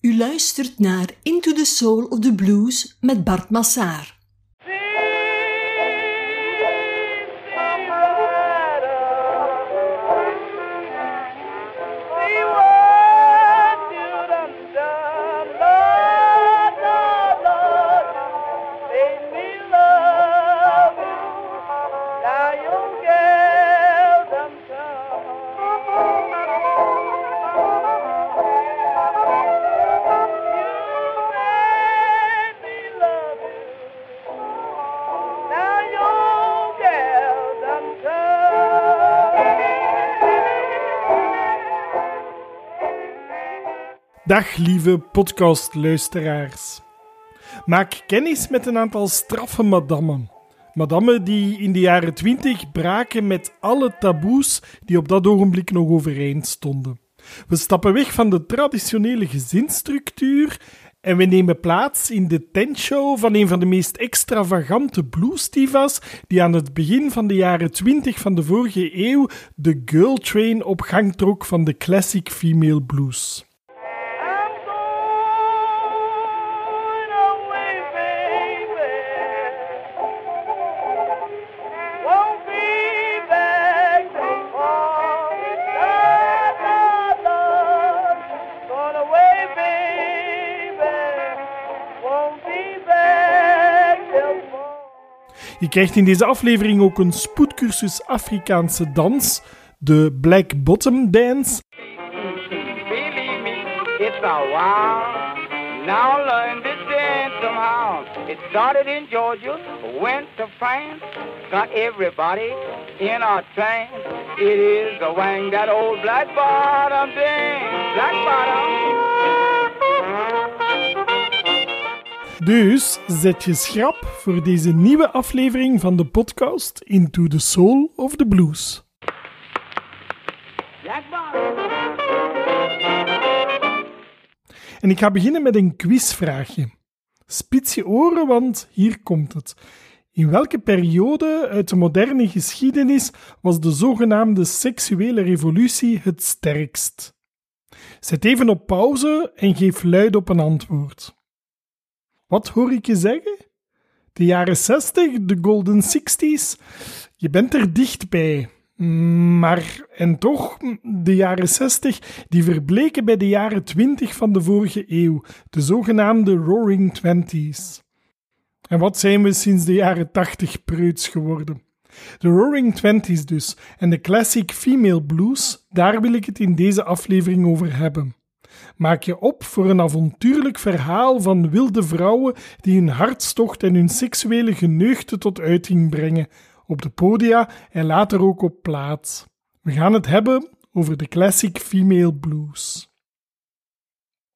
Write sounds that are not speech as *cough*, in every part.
U luistert naar Into the Soul of the Blues met Bart Massaar. Dag lieve podcastluisteraars. Maak kennis met een aantal straffe madammen. Madammen die in de jaren twintig braken met alle taboes die op dat ogenblik nog overeind stonden. We stappen weg van de traditionele gezinsstructuur en we nemen plaats in de tentshow van een van de meest extravagante bluesdivas die aan het begin van de jaren 20 van de vorige eeuw de girl train op gang trok van de classic female blues. Je krijgt in deze aflevering ook een spoedcursus Afrikaanse dans, de Black Bottom Dance. It's a wow. Now learn this dance somehow. It started in Georgia, went to France, got everybody in a trance. It is the wang that old black bottom dance. Black bottom. Dus zet je schrap voor deze nieuwe aflevering van de podcast Into the Soul of the Blues. En ik ga beginnen met een quizvraagje. Spits je oren, want hier komt het. In welke periode uit de moderne geschiedenis was de zogenaamde seksuele revolutie het sterkst? Zet even op pauze en geef luid op een antwoord. Wat hoor ik je zeggen? De jaren 60, de Golden Sixties? Je bent er dichtbij. Maar, en toch, de jaren 60, die verbleken bij de jaren 20 van de vorige eeuw, de zogenaamde Roaring Twenties. En wat zijn we sinds de jaren 80 preuts geworden? De Roaring Twenties dus, en de classic female blues, daar wil ik het in deze aflevering over hebben. Maak je op voor een avontuurlijk verhaal van wilde vrouwen die hun hartstocht en hun seksuele geneugten tot uiting brengen, op de podia en later ook op plaats. We gaan het hebben over de classic female blues.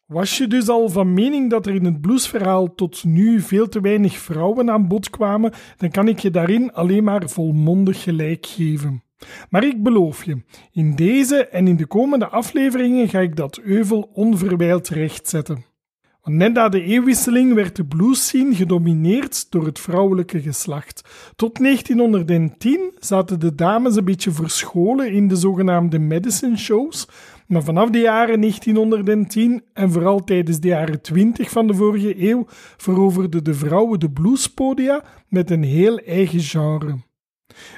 Was je dus al van mening dat er in het bluesverhaal tot nu veel te weinig vrouwen aan bod kwamen, dan kan ik je daarin alleen maar volmondig gelijk geven. Maar ik beloof je, in deze en in de komende afleveringen ga ik dat euvel onverwijld rechtzetten. Want net na de eeuwwisseling werd de blues-scene gedomineerd door het vrouwelijke geslacht. Tot 1910 zaten de dames een beetje verscholen in de zogenaamde medicine shows, maar vanaf de jaren 1910 en vooral tijdens de jaren 20 van de vorige eeuw veroverden de vrouwen de bluespodia met een heel eigen genre.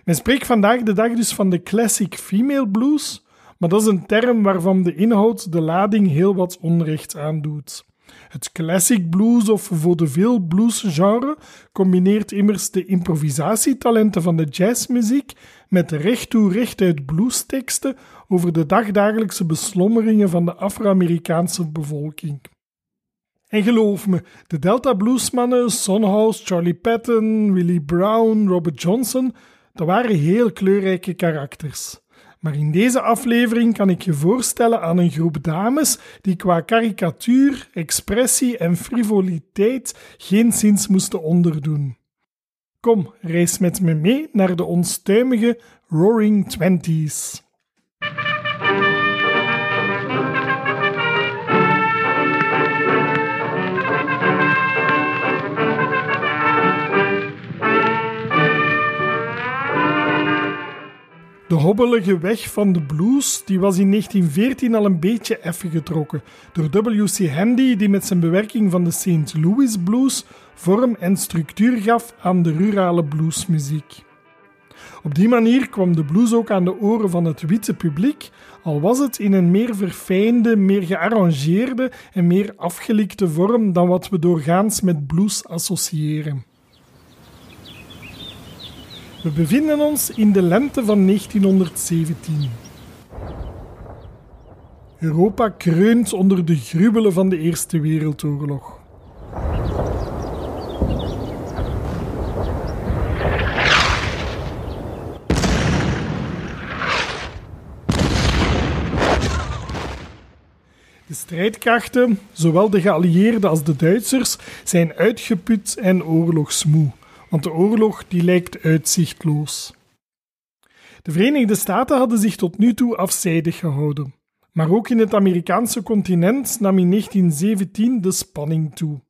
Men spreekt vandaag de dag dus van de classic female blues, maar dat is een term waarvan de inhoud de lading heel wat onrecht aandoet. Het classic blues of vaudeville blues genre combineert immers de improvisatietalenten van de jazzmuziek met de recht toe rechtuit bluesteksten over de dagdagelijkse beslommeringen van de Afro-Amerikaanse bevolking. En geloof me, de Delta bluesmannen Sonhouse, Charlie Patton, Willie Brown, Robert Johnson dat waren heel kleurrijke karakters. Maar in deze aflevering kan ik je voorstellen aan een groep dames die qua karikatuur, expressie en frivoliteit geen zins moesten onderdoen. Kom, reis met me mee naar de onstuimige Roaring Twenties. De hobbelige weg van de blues die was in 1914 al een beetje effen getrokken door W.C. Handy die met zijn bewerking van de St. Louis blues vorm en structuur gaf aan de rurale bluesmuziek. Op die manier kwam de blues ook aan de oren van het witte publiek, al was het in een meer verfijnde, meer gearrangeerde en meer afgelikte vorm dan wat we doorgaans met blues associëren. We bevinden ons in de lente van 1917. Europa kreunt onder de gruwelen van de Eerste Wereldoorlog. De strijdkrachten, zowel de geallieerden als de Duitsers, zijn uitgeput en oorlogsmoe want de oorlog die lijkt uitzichtloos. De Verenigde Staten hadden zich tot nu toe afzijdig gehouden, maar ook in het Amerikaanse continent nam in 1917 de spanning toe.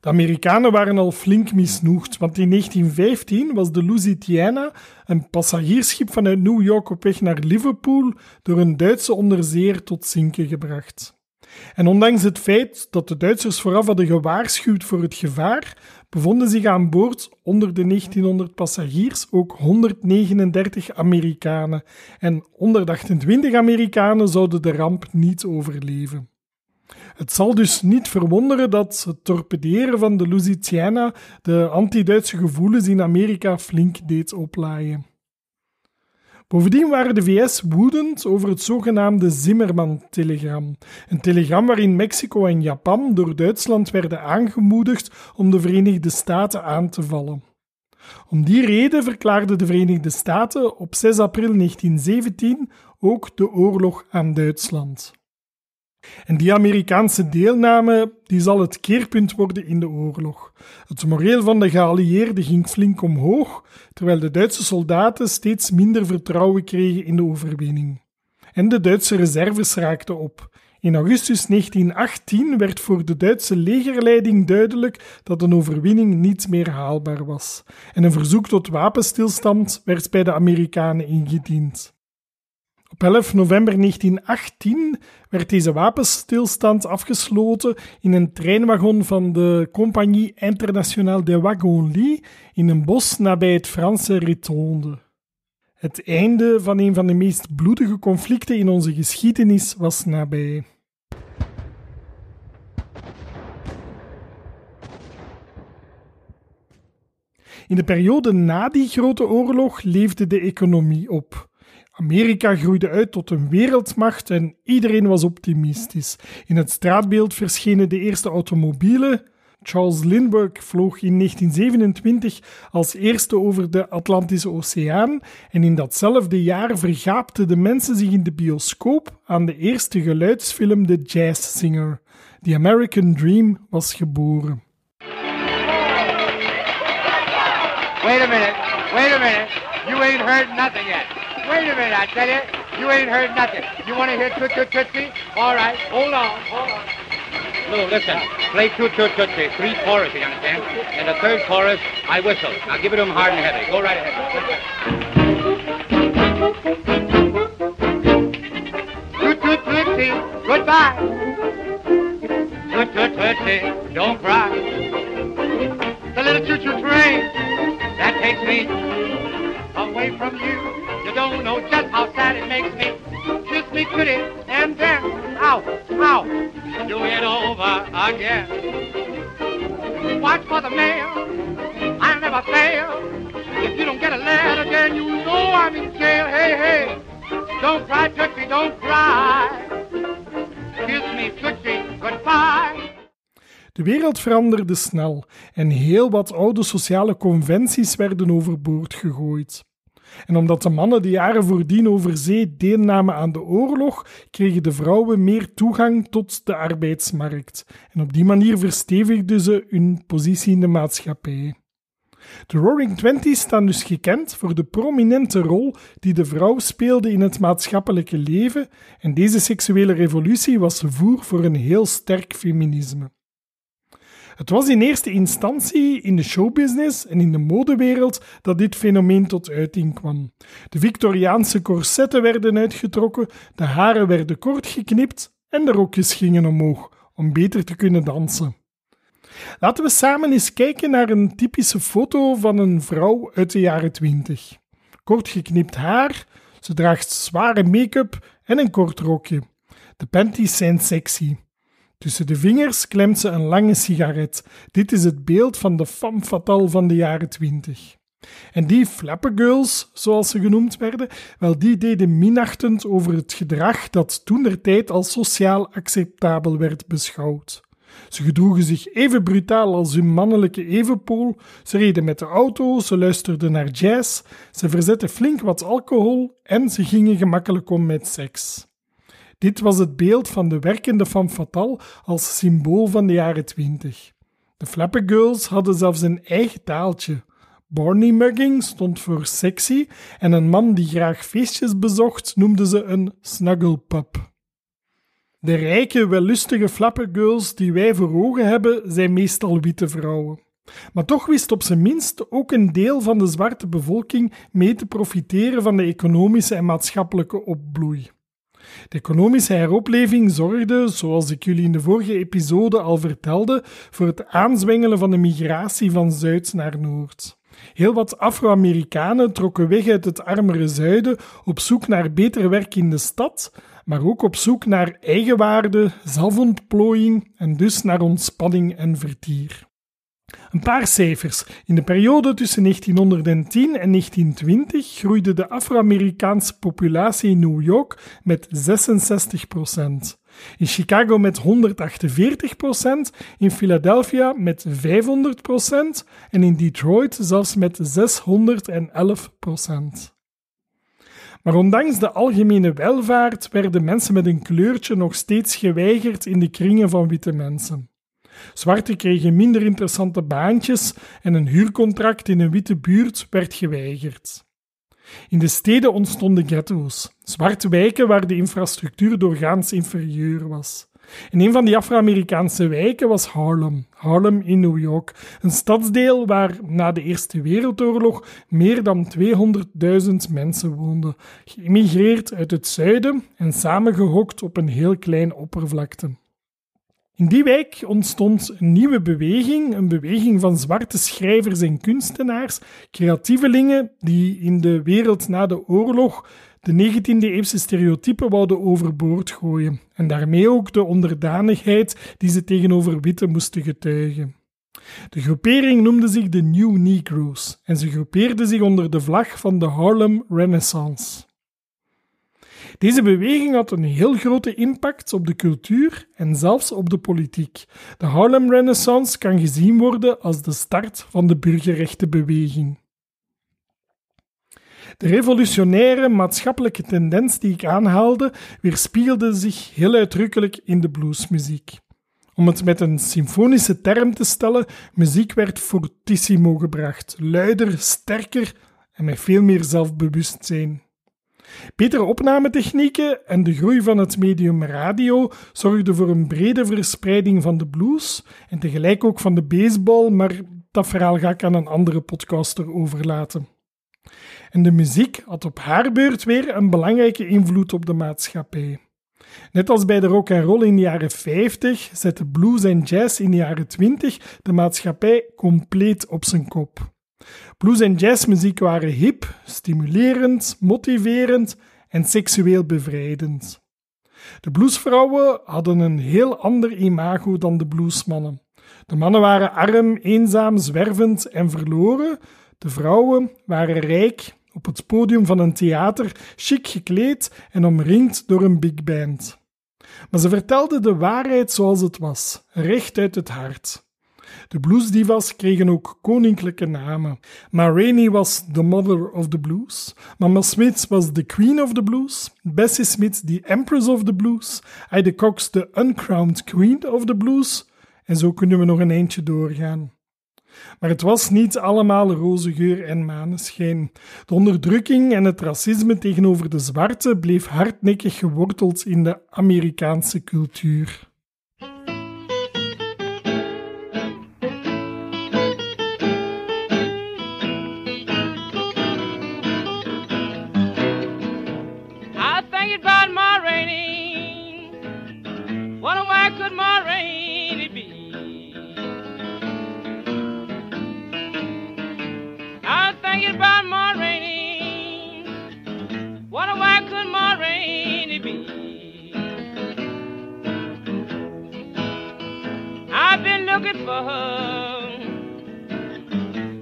De Amerikanen waren al flink misnoegd, want in 1915 was de Lusitiana, een passagiersschip vanuit New York op weg naar Liverpool, door een Duitse onderzeeër tot zinken gebracht. En ondanks het feit dat de Duitsers vooraf hadden gewaarschuwd voor het gevaar, bevonden zich aan boord onder de 1900 passagiers ook 139 Amerikanen. En 128 Amerikanen zouden de ramp niet overleven. Het zal dus niet verwonderen dat het torpederen van de Lusitiana de anti-Duitse gevoelens in Amerika flink deed oplaaien. Bovendien waren de VS woedend over het zogenaamde Zimmerman-telegram. Een telegram waarin Mexico en Japan door Duitsland werden aangemoedigd om de Verenigde Staten aan te vallen. Om die reden verklaarden de Verenigde Staten op 6 april 1917 ook de oorlog aan Duitsland. En die Amerikaanse deelname die zal het keerpunt worden in de oorlog. Het moreel van de geallieerden ging flink omhoog, terwijl de Duitse soldaten steeds minder vertrouwen kregen in de overwinning. En de Duitse reserves raakten op. In augustus 1918 werd voor de Duitse legerleiding duidelijk dat een overwinning niet meer haalbaar was. En een verzoek tot wapenstilstand werd bij de Amerikanen ingediend. Op 11 november 1918 werd deze wapenstilstand afgesloten in een treinwagon van de Compagnie Internationale des Wagons-Lits in een bos nabij het Franse Ritonde. Het einde van een van de meest bloedige conflicten in onze geschiedenis was nabij. In de periode na die grote oorlog leefde de economie op. Amerika groeide uit tot een wereldmacht en iedereen was optimistisch. In het straatbeeld verschenen de eerste automobielen. Charles Lindbergh vloog in 1927 als eerste over de Atlantische Oceaan en in datzelfde jaar vergaapten de mensen zich in de bioscoop aan de eerste geluidsfilm The Jazz Singer. The American Dream was geboren. Wait a minute, wait a minute. You ain't heard nothing yet. Wait a minute, I tell you. You ain't heard nothing. You want to hear Toot Toot Tootsie? All right, hold on, hold on. No, listen. Play Toot Toot Tootsie. Three choruses, you understand? And the third chorus, I whistle. Now give it to him hard and heavy. Go right ahead. Toot Toot Tootsie, goodbye. Toot Toot Tootsie, don't cry. The little choo-choo train that takes me away from you. You don't know just how sad it makes me. Kiss me pretty and then, ow, ow, do it over again. Watch for the mail, I never fail. If you don't get a letter, then you know I'm in jail. Hey, hey, don't cry, Tootsie, don't cry. Kiss me, Tootsie, goodbye. De wereld veranderde snel en heel wat oude sociale conventies werden overboord gegooid. En omdat de mannen de jaren voordien over zee deelnamen aan de oorlog, kregen de vrouwen meer toegang tot de arbeidsmarkt. En op die manier verstevigden ze hun positie in de maatschappij. De Roaring Twenties staan dus gekend voor de prominente rol die de vrouw speelde in het maatschappelijke leven, en deze seksuele revolutie was voer voor een heel sterk feminisme. Het was in eerste instantie in de showbusiness en in de modewereld dat dit fenomeen tot uiting kwam. De Victoriaanse corsetten werden uitgetrokken, de haren werden kort geknipt en de rokjes gingen omhoog om beter te kunnen dansen. Laten we samen eens kijken naar een typische foto van een vrouw uit de jaren 20. Kort geknipt haar, ze draagt zware make-up en een kort rokje. De panties zijn sexy. Tussen de vingers klemt ze een lange sigaret. Dit is het beeld van de femme fatale van de jaren 20. En die girls, zoals ze genoemd werden, wel die deden minachtend over het gedrag dat toen der tijd als sociaal acceptabel werd beschouwd. Ze gedroegen zich even brutaal als hun mannelijke evenpool, ze reden met de auto, ze luisterden naar jazz, ze verzetten flink wat alcohol en ze gingen gemakkelijk om met seks. Dit was het beeld van de werkende femme fatale als symbool van de jaren twintig. De Flapper Girls hadden zelfs een eigen taaltje. Barney mugging stond voor sexy en een man die graag feestjes bezocht noemde ze een snugglepup. De rijke, wellustige flappergirls die wij voor ogen hebben, zijn meestal witte vrouwen. Maar toch wist op zijn minst ook een deel van de zwarte bevolking mee te profiteren van de economische en maatschappelijke opbloei. De economische heropleving zorgde, zoals ik jullie in de vorige episode al vertelde, voor het aanzwengelen van de migratie van Zuid naar Noord. Heel wat Afro-Amerikanen trokken weg uit het armere zuiden op zoek naar beter werk in de stad, maar ook op zoek naar eigenwaarde, zelfontplooiing en dus naar ontspanning en vertier. Een paar cijfers. In de periode tussen 1910 en 1920 groeide de Afro-Amerikaanse populatie in New York met 66% In Chicago met 148% in Philadelphia met 500% en in Detroit zelfs met 611% maar ondanks de algemene welvaart werden mensen met een kleurtje nog steeds geweigerd in de kringen van witte mensen. Zwarte kregen minder interessante baantjes en een huurcontract in een witte buurt werd geweigerd. In de steden ontstonden ghetto's, zwarte wijken waar de infrastructuur doorgaans inferieur was. En een van die Afro-Amerikaanse wijken was Harlem, Harlem in New York, een stadsdeel waar na de Eerste Wereldoorlog meer dan 200.000 mensen woonden, geëmigreerd uit het zuiden en samengehokt op een heel klein oppervlakte. In die wijk ontstond een nieuwe beweging, een beweging van zwarte schrijvers en kunstenaars, creatievelingen die in de wereld na de oorlog de 19e-eeuwse stereotypen wouden overboord gooien en daarmee ook de onderdanigheid die ze tegenover witte moesten getuigen. De groepering noemde zich de New Negroes en ze groepeerden zich onder de vlag van de Harlem Renaissance. Deze beweging had een heel grote impact op de cultuur en zelfs op de politiek. De Harlem Renaissance kan gezien worden als de start van de burgerrechtenbeweging. De revolutionaire maatschappelijke tendens die ik aanhaalde, weerspiegelde zich heel uitdrukkelijk in de bluesmuziek. Om het met een symfonische term te stellen, muziek werd fortissimo gebracht, luider, sterker en met veel meer zelfbewustzijn. Betere opnametechnieken en de groei van het medium radio zorgden voor een brede verspreiding van de blues en tegelijk ook van de baseball, maar dat verhaal ga ik aan een andere podcaster overlaten. En de muziek had op haar beurt weer een belangrijke invloed op de maatschappij. Net als bij de rock en roll in de jaren 50 zette blues en jazz in de jaren 20 de maatschappij compleet op zijn kop. Blues en jazzmuziek waren hip, stimulerend, motiverend en seksueel bevrijdend. De bluesvrouwen hadden een heel ander imago dan de bluesmannen. De mannen waren arm, eenzaam, zwervend en verloren. De vrouwen waren rijk, op het podium van een theater, chic gekleed en omringd door een big band. Maar ze vertelden de waarheid zoals het was, recht uit het hart. De bluesdivas kregen ook koninklijke namen. Ma Rainey was the mother of the blues. Mama Smith was the queen of the blues. Bessie Smith the empress of the blues. Ida Cox the uncrowned queen of the blues. En zo kunnen we nog een eindje doorgaan. Maar het was niet allemaal roze geur en maneschijn. De onderdrukking en het racisme tegenover de zwarte bleef hardnekkig geworteld in de Amerikaanse cultuur.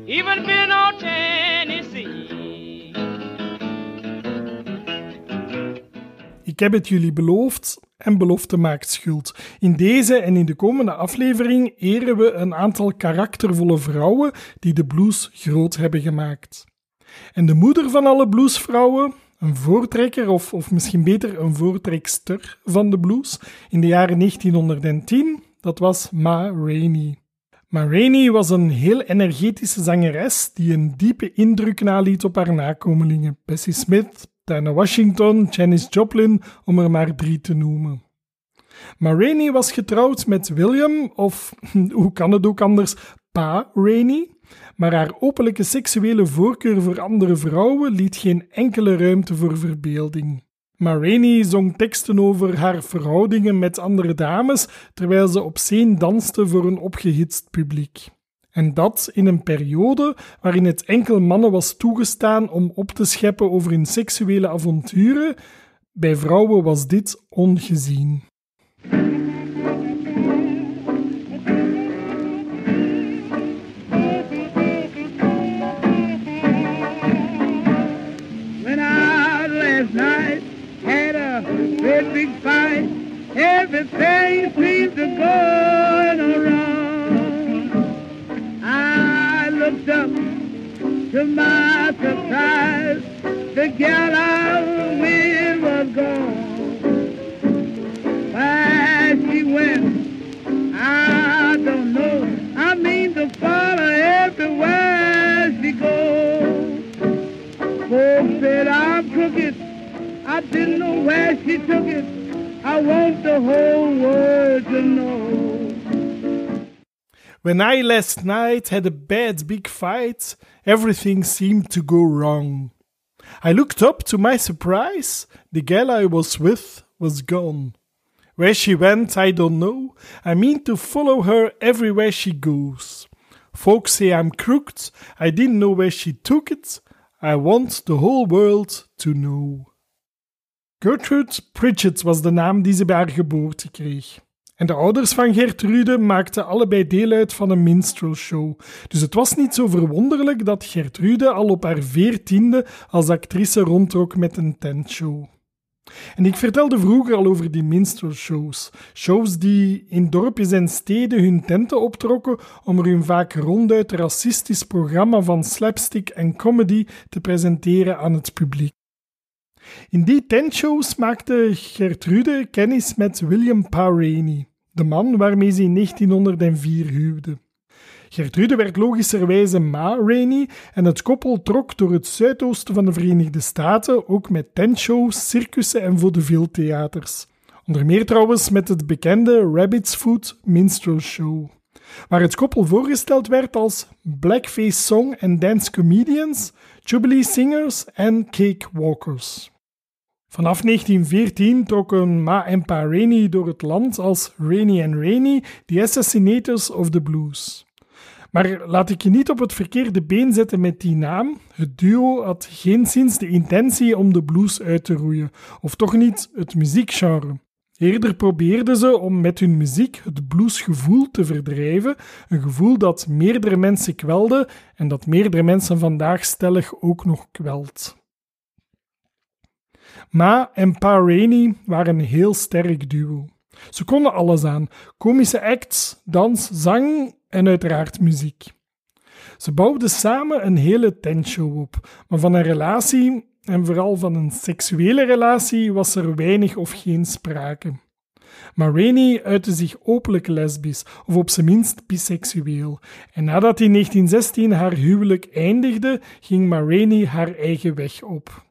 Even Tennessee. Ik heb het jullie beloofd en belofte maakt schuld. In deze en in de komende aflevering eren we een aantal karaktervolle vrouwen die de blues groot hebben gemaakt. En de moeder van alle bluesvrouwen, een voortrekker of, of misschien beter een voortrekster van de blues in de jaren 1910, dat was Ma Rainey. Ma Rainey was een heel energetische zangeres die een diepe indruk naliet op haar nakomelingen, Bessie Smith, Diana Washington, Janis Joplin, om er maar drie te noemen. Ma Rainey was getrouwd met William, of *laughs* hoe kan het ook anders, Pa Rainey, maar haar openlijke seksuele voorkeur voor andere vrouwen liet geen enkele ruimte voor verbeelding. Ma Rainey zong teksten over haar verhoudingen met andere dames, terwijl ze op scène danste voor een opgehitst publiek. En dat in een periode waarin het enkel mannen was toegestaan om op te scheppen over hun seksuele avonturen. Bij vrouwen was dit ongezien. Everything seemed to go wrong. I looked up to my surprise, the gal I with was gone. Where she went, I don't know. I mean to follow everywhere she goes. Folks said I'm crooked. I didn't know where she took it. I want the whole world to know. When I last night had a bad big fight, everything seemed to go wrong. I looked up to my surprise, the gal I was with was gone. Where she went, I don't know. I mean to follow her everywhere she goes. Folks say I'm crooked, I didn't know where she took it. I want the whole world to know. Gertrude Pritchett was de naam die ze bij haar geboorte kreeg. En de ouders van Gertrude maakten allebei deel uit van een minstrel show. Dus het was niet zo verwonderlijk dat Gertrude al op haar veertiende als actrice rondtrok met een tentshow. En ik vertelde vroeger al over die minstrel shows. Shows die in dorpjes en steden hun tenten optrokken om er hun vaak ronduit racistisch programma van slapstick en comedy te presenteren aan het publiek. In die tentshows maakte Gertrude kennis met William Rainey, de man waarmee ze in 1904 huwde. Gertrude werd logischerwijze Ma Rainey en het koppel trok door het zuidoosten van de Verenigde Staten ook met tentshows, circussen en vaudeville-theaters. Onder meer trouwens met het bekende Rabbit's Foot Minstrel Show, waar het koppel voorgesteld werd als blackface song en dance comedians, jubilee singers en cakewalkers. Vanaf 1914 trokken Ma en Pa Rainey door het land als Rainey and Rainey, the Assassinators of the Blues. Maar laat ik je niet op het verkeerde been zetten met die naam. Het duo had geen sinds de intentie om de blues uit te roeien, of toch niet het muziekgenre. Eerder probeerden ze om met hun muziek het bluesgevoel te verdrijven, een gevoel dat meerdere mensen kwelde en dat meerdere mensen vandaag stellig ook nog kwelt. Ma en Pa Rainey waren een heel sterk duo. Ze konden alles aan: komische acts, dans, zang en uiteraard muziek. Ze bouwden samen een hele tentshow op, maar van een relatie, en vooral van een seksuele relatie, was er weinig of geen sprake. Maar Rainey uitte zich openlijk lesbisch, of op zijn minst biseksueel. En nadat in 1916 haar huwelijk eindigde, ging Ma haar eigen weg op.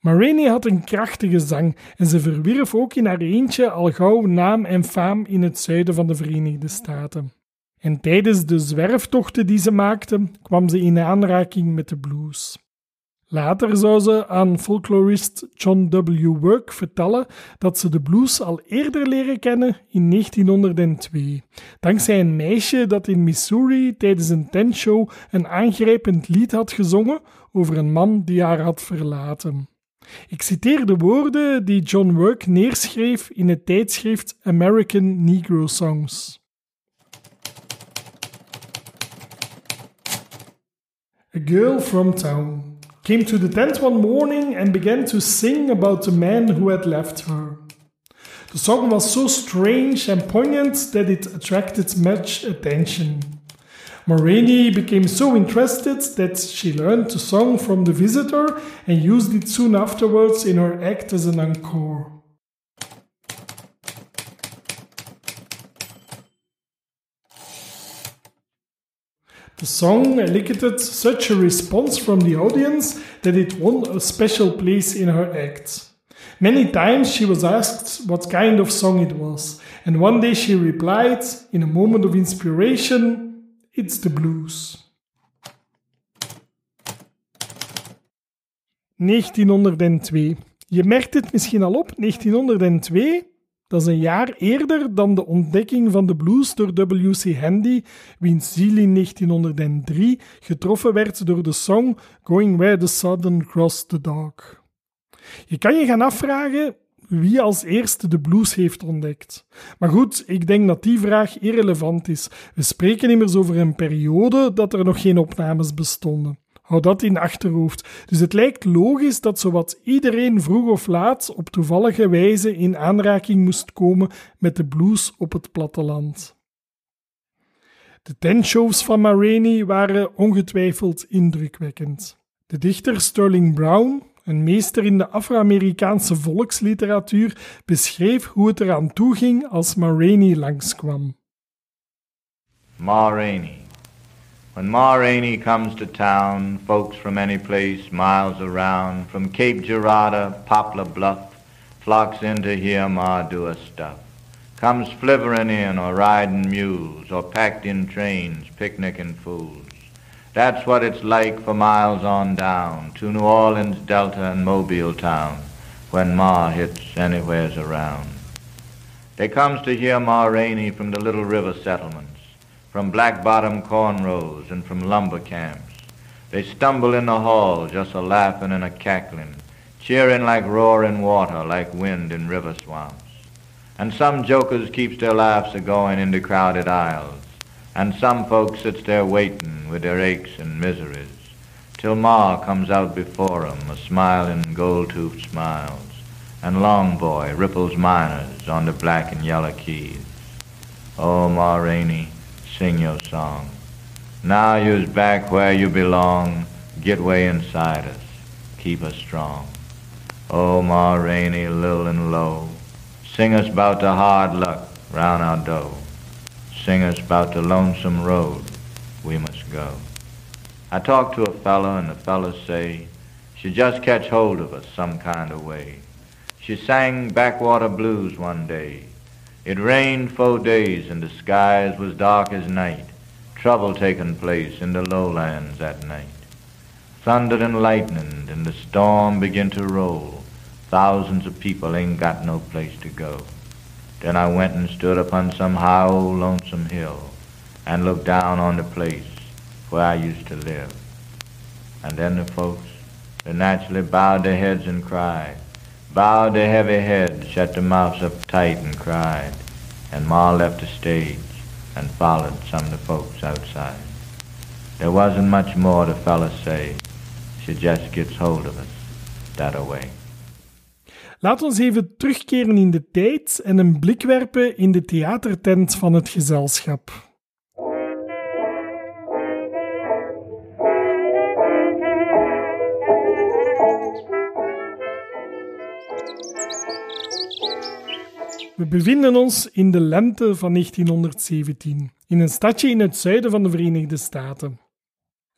Ma Rainey had een krachtige zang en ze verwierf ook in haar eentje al gauw naam en faam in het zuiden van de Verenigde Staten. En tijdens de zwerftochten die ze maakte, kwam ze in aanraking met de blues. Later zou ze aan folklorist John W. Work vertellen dat ze de blues al eerder leren kennen in 1902, dankzij een meisje dat in Missouri tijdens een tentshow een aangrijpend lied had gezongen over een man die haar had verlaten. Ik citeer de woorden die John Work neerschreef in het tijdschrift American Negro Songs. A girl from town came to the tent one morning and began to sing about the man who had left her. The song was so strange and poignant that it attracted much attention. Moraine became so interested that she learned the song from the visitor and used it soon afterwards in her act as an encore. The song elicited such a response from the audience that it won a special place in her act. Many times she was asked what kind of song it was, and one day she replied, in a moment of inspiration, It's the blues. 1902. Je merkt het misschien al op, 1902 Dat is een jaar eerder dan de ontdekking van de blues door W.C. Handy, wiens ziel in 1903 getroffen werd door de song Going Where the Southern Crossed the Dog. Je kan je gaan afvragen wie als eerste de blues heeft ontdekt. Maar goed, ik denk dat die vraag irrelevant is. We spreken immers over een periode dat er nog geen opnames bestonden. Hou dat in achterhoofd. Dus het lijkt logisch dat zowat iedereen vroeg of laat op toevallige wijze in aanraking moest komen met de blues op het platteland. De tentshows van Ma Rainey waren ongetwijfeld indrukwekkend. De dichter Sterling Brown, een meester in de Afro-Amerikaanse volksliteratuur, beschreef hoe het eraan toe ging als Ma langskwam. Ma. When Ma comes to town, folks from any place miles around, from Cape Girardeau, Poplar Bluff, flocks in to hear Ma do her stuff. Comes flivering in or riding mules or packed in trains, picnicking fools. That's what it's like for miles on down to New Orleans, Delta, and Mobile town when Ma hits anywheres around. They comes to hear Ma Rainey from the little river settlements from black bottom cornrows and from lumber camps. They stumble in the hall, just a laughing and a cackling, cheering like roaring water, like wind in river swamps. And some jokers keeps their laughs a going in the crowded aisles, and some folks sits there waiting with their aches and miseries, till Ma comes out before 'em, a smilin' gold-toothed smiles, and Long Boy ripples minors on the black and yellow keys. Oh, Ma Rainey, sing your song. Now you's back where you belong. Get way inside us. Keep us strong. Oh, Ma Rainey, lil and low. Sing us about the hard luck round our dough. Sing us about the lonesome road we must go. I talked to a fellow and the fellow say she just catch hold of us some kind of way. She sang backwater blues one day. It rained four days and the skies was dark as night. Trouble taking place in the lowlands at night. Thunder and lightning and the storm begin to roll. Thousands of people ain't got no place to go. Then I went and stood upon some high old lonesome hill and looked down on the place where I used to live. And then the folks, they naturally bowed their heads and cried bowed their heavy heads, shut their mouths up tight, and cried. And Ma left the stage and followed some of the folks outside. There wasn't much more the fella say. She just gets hold of us that away. Laat ons even terugkeren in de tijd en een blik werpen in de theatertent van het gezelschap. We bevinden ons in de lente van 1917, in een stadje in het zuiden van de Verenigde Staten.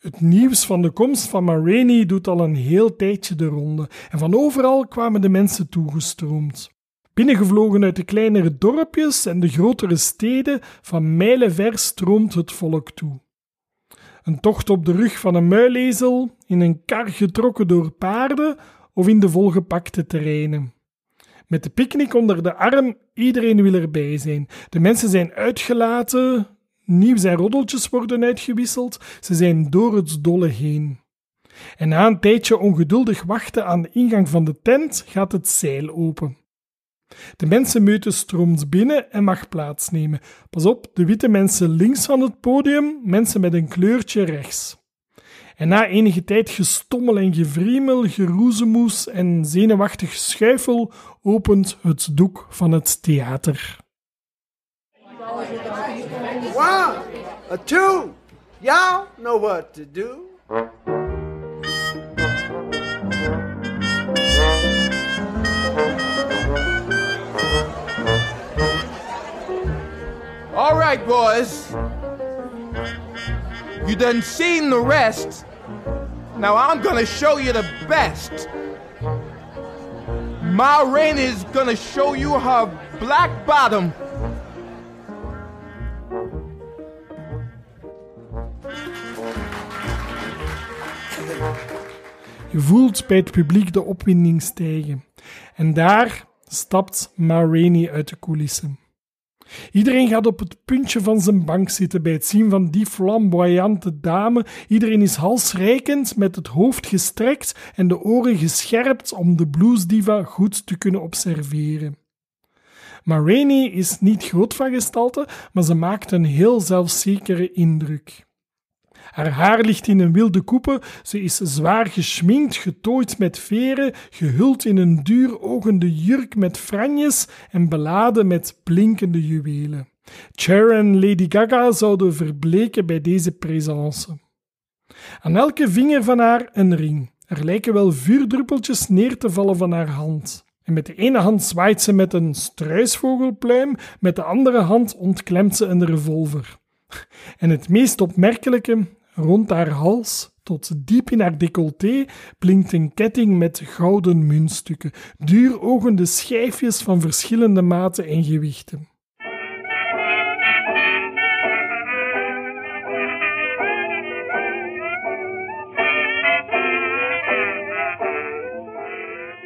Het nieuws van de komst van Ma Rainey doet al een heel tijdje de ronde en van overal kwamen de mensen toegestroomd. Binnengevlogen uit de kleinere dorpjes en de grotere steden, van mijlenver stroomt het volk toe. Een tocht op de rug van een muilezel, in een kar getrokken door paarden of in de volgepakte terreinen. Met de picknick onder de arm, iedereen wil erbij zijn. De mensen zijn uitgelaten, nieuws en roddeltjes worden uitgewisseld, ze zijn door het dolle heen. En na een tijdje ongeduldig wachten aan de ingang van de tent gaat het zeil open. De mensenmeute stroomt binnen en mag plaatsnemen. Pas op, de witte mensen links van het podium, mensen met een kleurtje rechts. En na enige tijd gestommel en gevriemel, geroezemoes en zenuwachtig geschuifel opent het doek van het theater. One, a two. Y'all know what to do. All right, boys. You done seen the rest. Now I'm gonna show you the best. Ma Rainey's gonna show you her black bottom. Je voelt bij het publiek de opwinding stijgen. En daar stapt Ma Rainey uit de coulissen. Iedereen gaat op het puntje van zijn bank zitten bij het zien van die flamboyante dame. Iedereen is halsreikend, met het hoofd gestrekt en de oren gescherpt om de bluesdiva goed te kunnen observeren. Ma Rainey is niet groot van gestalte, maar ze maakt een heel zelfzekere indruk. Haar haar ligt in een wilde koepel, ze is zwaar geschminkt, getooid met veren, gehuld in een duur ogende jurk met franjes en beladen met blinkende juwelen. Cher en Lady Gaga zouden verbleken bij deze présence. Aan elke vinger van haar een ring. Er lijken wel vuurdruppeltjes neer te vallen van haar hand. En met de ene hand zwaait ze met een struisvogelpluim, met de andere hand ontklemt ze een revolver. En het meest opmerkelijke, Rond haar hals, tot diep in haar decolleté, blinkt een ketting met gouden muntstukken, duurogende schijfjes van verschillende maten en gewichten.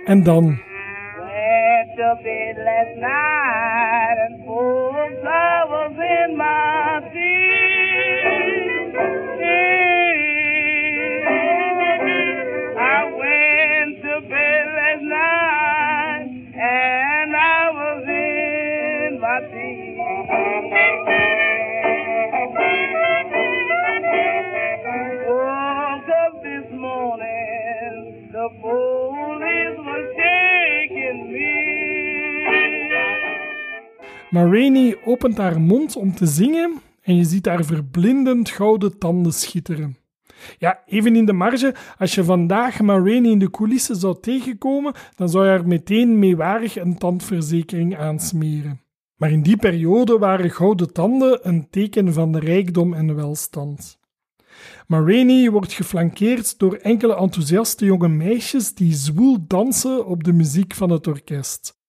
En dan. Of flowers Maar opent haar mond om te zingen en je ziet haar verblindend gouden tanden schitteren. Ja, even in de marge, als je vandaag Ma Rainey in de coulissen zou tegenkomen, dan zou je haar meteen meewarig een tandverzekering aansmeren. Maar in die periode waren gouden tanden een teken van rijkdom en welstand. Ma Rainey wordt geflankeerd door enkele enthousiaste jonge meisjes die zwoel dansen op de muziek van het orkest.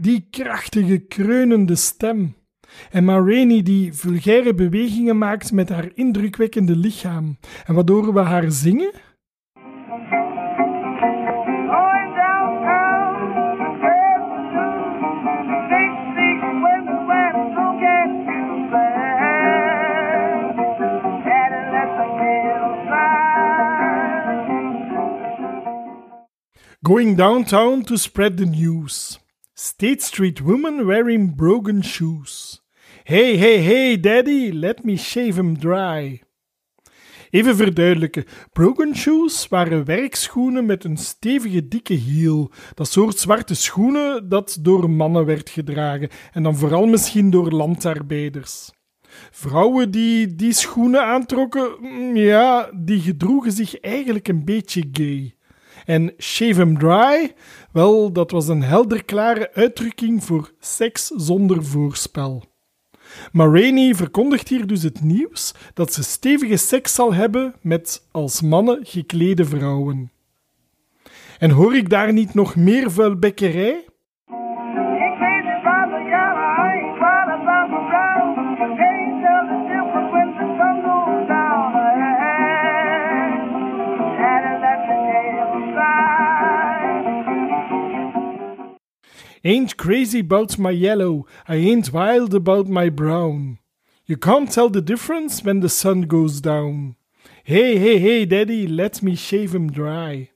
Die krachtige, kreunende stem. En Ma Rainey die vulgaire bewegingen maakt met haar indrukwekkende lichaam. En waardoor we haar zingen? Downtown. Going downtown to spread the news. State Street woman wearing broken shoes. Hey, hey, hey, daddy, let me shave him dry. Even verduidelijken: broken shoes waren werkschoenen met een stevige dikke hiel. Dat soort zwarte schoenen dat door mannen werd gedragen en dan vooral misschien door landarbeiders. Vrouwen die die schoenen aantrokken, mm, ja, die gedroegen zich eigenlijk een beetje gay. En shave 'em dry, wel, dat was een helderklare uitdrukking voor seks zonder voorspel. Maar Rainey verkondigt hier dus het nieuws dat ze stevige seks zal hebben met als mannen geklede vrouwen. En hoor ik daar niet nog meer vuilbekkerij? Ain't crazy about my yellow, I ain't wild about my brown. You can't tell the difference when the sun goes down. Hey, hey, hey, daddy, let me shave him dry.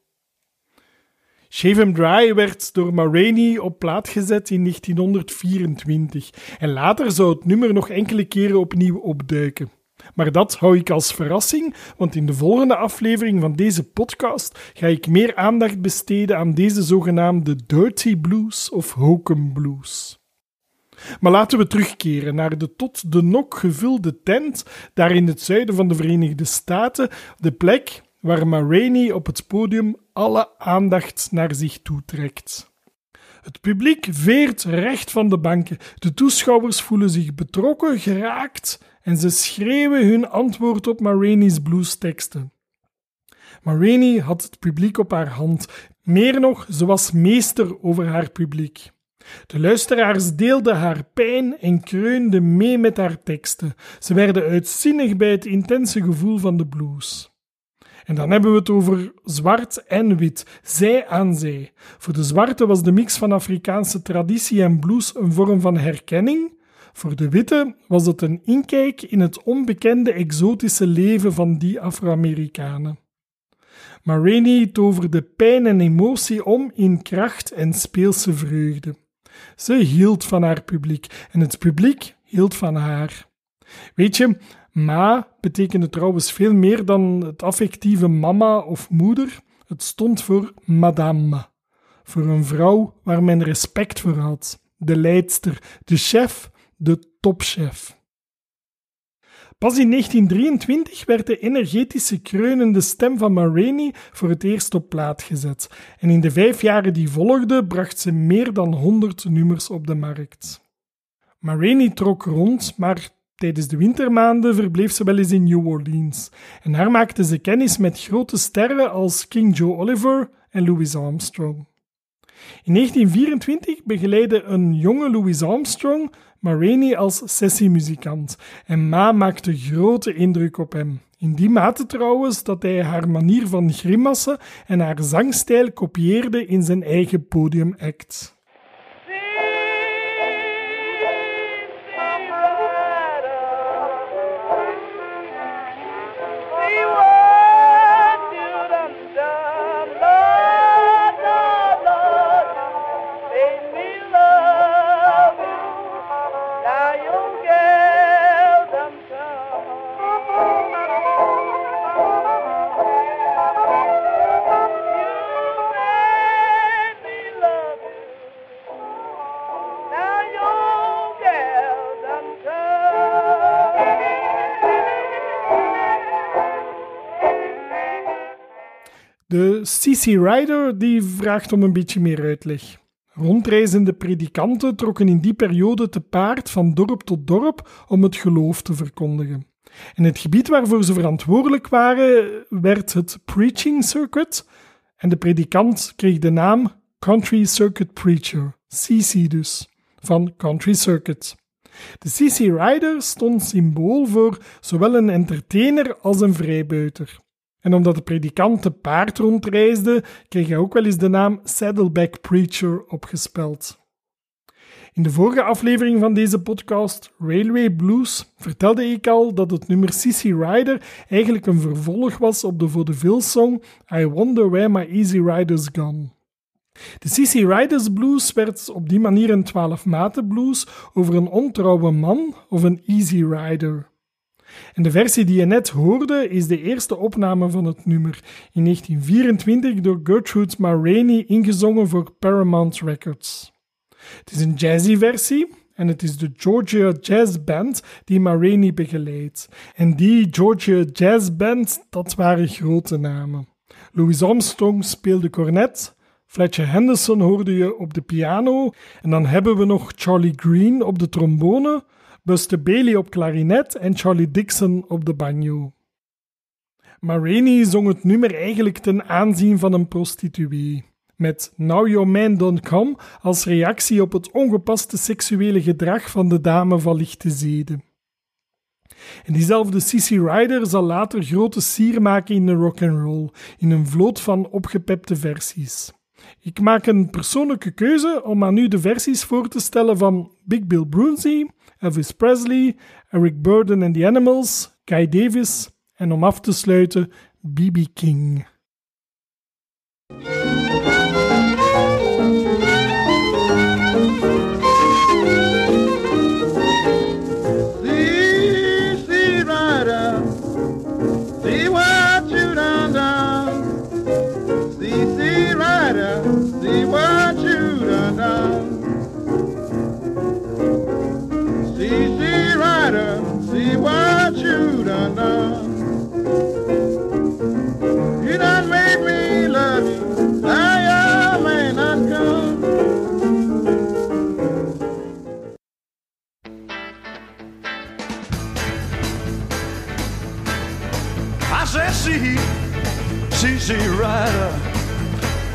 Shave Him Dry werd door Ma Rainey op plaat gezet in 1924 en later zou het nummer nog enkele keren opnieuw opduiken. Maar dat hou ik als verrassing, want in de volgende aflevering van deze podcast ga ik meer aandacht besteden aan deze zogenaamde Dirty Blues of Hokum Blues. Maar laten we terugkeren naar de tot de nok gevulde tent daar in het zuiden van de Verenigde Staten, de plek waar Ma op het podium alle aandacht naar zich toetrekt. Het publiek veert recht van de banken, de toeschouwers voelen zich betrokken geraakt en ze schreeuwen hun antwoord op Ma Rainey's bluesteksten. Ma Rainey had het publiek op haar hand, meer nog, ze was meester over haar publiek. De luisteraars deelden haar pijn en kreunden mee met haar teksten. Ze werden uitzinnig bij het intense gevoel van de blues. En dan hebben we het over zwart en wit, zij aan zij. Voor de zwarte was de mix van Afrikaanse traditie en blues een vorm van herkenning. Voor de witte was het een inkijk in het onbekende exotische leven van die Afro-Amerikanen. Maar Rainey toverde pijn en emotie om in kracht en speelse vreugde. Ze hield van haar publiek en het publiek hield van haar. Weet je, Ma betekende trouwens veel meer dan het affectieve mama of moeder. Het stond voor madame, voor een vrouw waar men respect voor had, de leidster, de chef, de topchef. Pas in 1923 werd de energetische kreunende stem van Ma Rainey voor het eerst op plaat gezet, en in de vijf jaren die volgden bracht ze meer dan 100 nummers op de markt. Ma Rainey trok rond, maar Tijdens de wintermaanden verbleef ze wel eens in New Orleans en daar maakte ze kennis met grote sterren als King Joe Oliver en Louis Armstrong. In 1924 begeleidde een jonge Louis Armstrong Ma Rainey als sessiemuzikant en Ma maakte grote indruk op hem. In die mate trouwens dat hij haar manier van grimassen en haar zangstijl kopieerde in zijn eigen podiumact. CC Rider die vraagt om een beetje meer uitleg. Rondreizende predikanten trokken in die periode te paard van dorp tot dorp om het geloof te verkondigen. En het gebied waarvoor ze verantwoordelijk waren werd het Preaching Circuit en de predikant kreeg de naam Country Circuit Preacher, CC dus, van Country Circuit. De CC Rider stond symbool voor zowel een entertainer als een vrijbuiter. En omdat de predikant te paard rondreisde, kreeg hij ook wel eens de naam Saddleback Preacher opgespeld. In de vorige aflevering van deze podcast, Railway Blues, vertelde ik al dat het nummer Sissy Rider eigenlijk een vervolg was op de vaudeville song I Wonder Where My Easy Rider's Gone. De Sissy Riders Blues werd op die manier een 12 maten blues over een ontrouwe man of een easy rider. En de versie die je net hoorde is de eerste opname van het nummer, in 1924 door Gertrude Ma Rainey ingezongen voor Paramount Records. Het is een jazzy versie en het is de Georgia Jazz Band die Ma Rainey begeleidt. En die Georgia Jazz Band, dat waren grote namen. Louis Armstrong speelde cornet, Fletcher Henderson hoorde je op de piano en dan hebben we nog Charlie Green op de trombone, Buster Bailey op klarinet en Charlie Dixon op de banjo. Rainey zong het nummer eigenlijk ten aanzien van een prostituee, met Now Your Man Don't Come als reactie op het ongepaste seksuele gedrag van de dame van lichte zeden. En diezelfde Sissy Ryder zal later grote sier maken in de rock and roll, in een vloot van opgepepte versies. Ik maak een persoonlijke keuze om aan u de versies voor te stellen van Big Bill Brunsey, Elvis Presley, Eric Burden and the Animals, Guy Davis en om af te sluiten B.B. King. See, rider.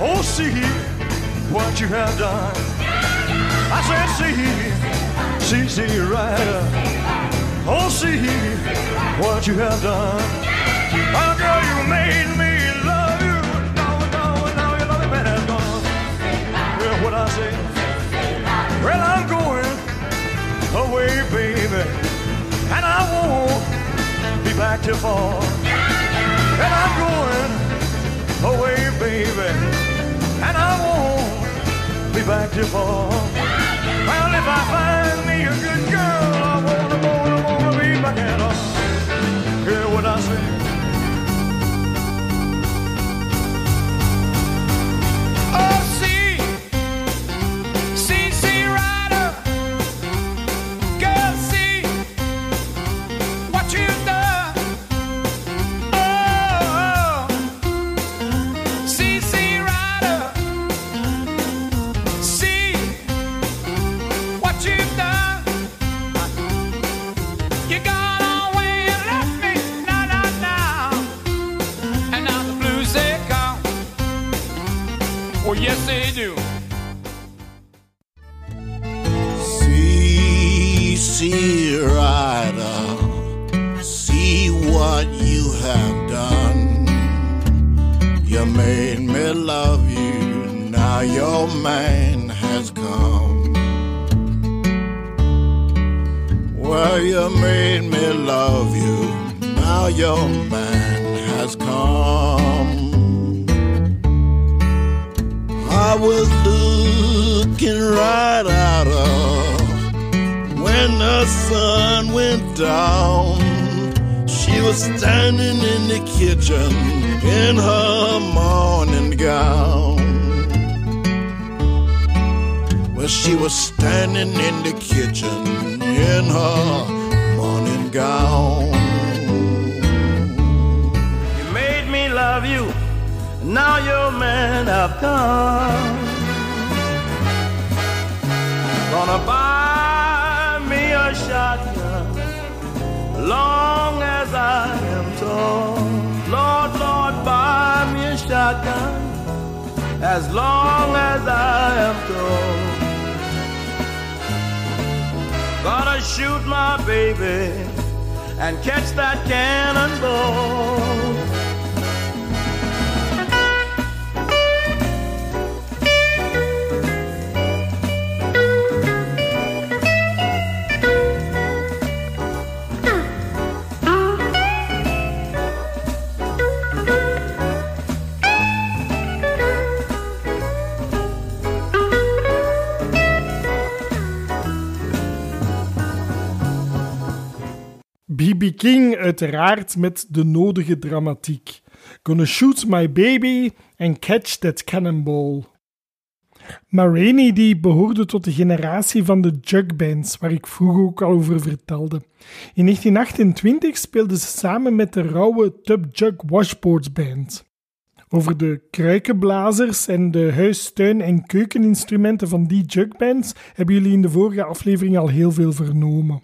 Oh, see what you have done. I said, see, see, see, rider. Oh, see what you have done. Oh, girl, you made me love you. No, no, no, your loving man has gone. Well, what I say? Well, I'm going away, baby, and I won't be back till fall. And I'm going away, baby. And I won't be back till fall. Well, if I find me a good girl, I wanna, wanna, wanna be back at all. Hear what I say? Uiteraard met de nodige dramatiek. Gonna shoot my baby and catch that cannonball. Ma Rainey die behoorde tot de generatie van de jugbands, waar ik vroeger ook al over vertelde. In 1928 speelde ze samen met de rauwe Tub Jug Washboards Band. Over de kruikenblazers en de huis-, tuin- en keukeninstrumenten van die jugbands hebben jullie in de vorige aflevering al heel veel vernomen.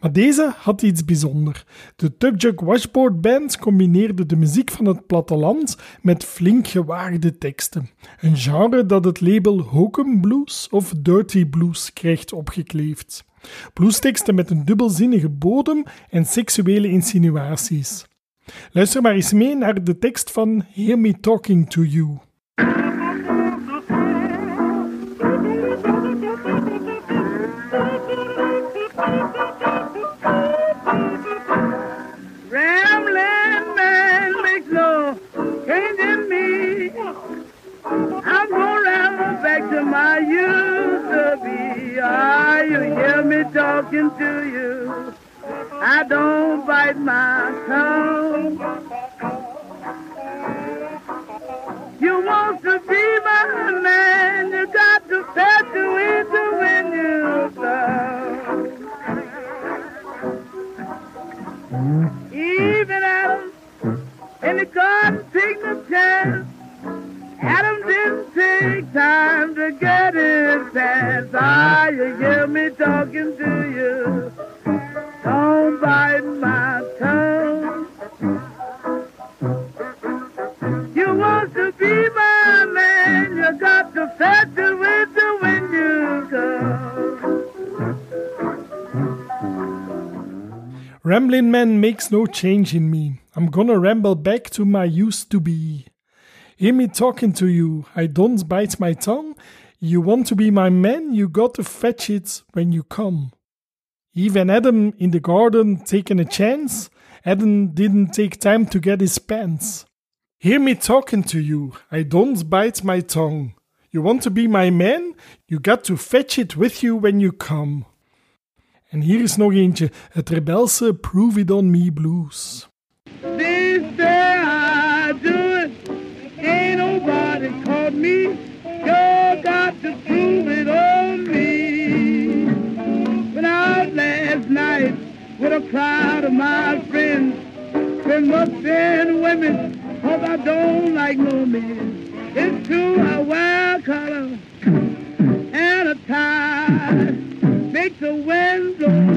Maar deze had iets bijzonders. De Tub Jug Washboard Band combineerde de muziek van het platteland met flink gewaagde teksten. Een genre dat het label Hokum Blues of Dirty Blues krijgt opgekleefd. Bluesteksten met een dubbelzinnige bodem en seksuele insinuaties. Luister maar eens mee naar de tekst van Hear Me Talking to You. I'm gonna back to my used to be. Ah, you hear me talking to you. I don't bite my tongue. You want to be my man, you got to fetch the winter when you love. Even Adam in the garden took the chance. Adam didn't take time to get his. Ah, you hear me talking to you. Don't bite my tongue. You want to be my man, you got to fetch the winter when you come. Ramblin' Man makes no change in me. I'm gonna ramble back to my used to be. Hear me talking to you, I don't bite my tongue. You want to be my man, you got to fetch it when you come. Even Adam in the garden taking a chance, Adam didn't take time to get his pants. Hear me talking to you, I don't bite my tongue. You want to be my man, you got to fetch it with you when you come. En hier is nog eentje, het rebelse Prove It On Me Blues. Day with a crowd of my friends. Been mustang women, cause I don't like no men. It's true I wear a and a tie. Make the wind blow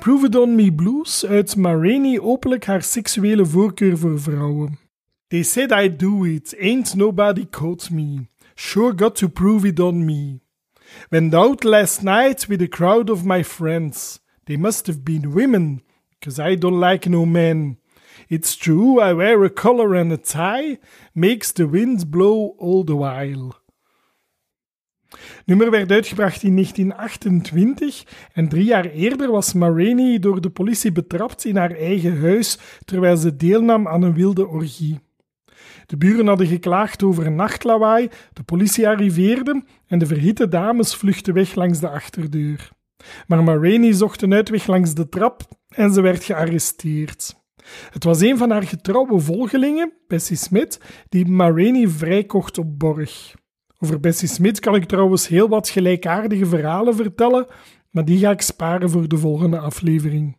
Prove It On Me Blues uit Marini openlijk haar seksuele voorkeur voor vrouwen. They said I do it, ain't nobody caught me. Sure got to prove it on me. Went out last night with a crowd of my friends. They must have been women, 'cause I don't like no men. It's true, I wear a collar and a tie, makes the wind blow all the while. Nummer werd uitgebracht in 1928 en drie jaar eerder was Marini door de politie betrapt in haar eigen huis terwijl ze deelnam aan een wilde orgie. De buren hadden geklaagd over nachtlawaai, de politie arriveerde en de verhitte dames vluchtten weg langs de achterdeur. Maar Marini zocht een uitweg langs de trap en ze werd gearresteerd. Het was een van haar getrouwe volgelingen, Bessie Smith, die Marini vrijkocht op borg. Over Bessie Smith kan ik trouwens heel wat gelijkaardige verhalen vertellen, maar die ga ik sparen voor de volgende aflevering.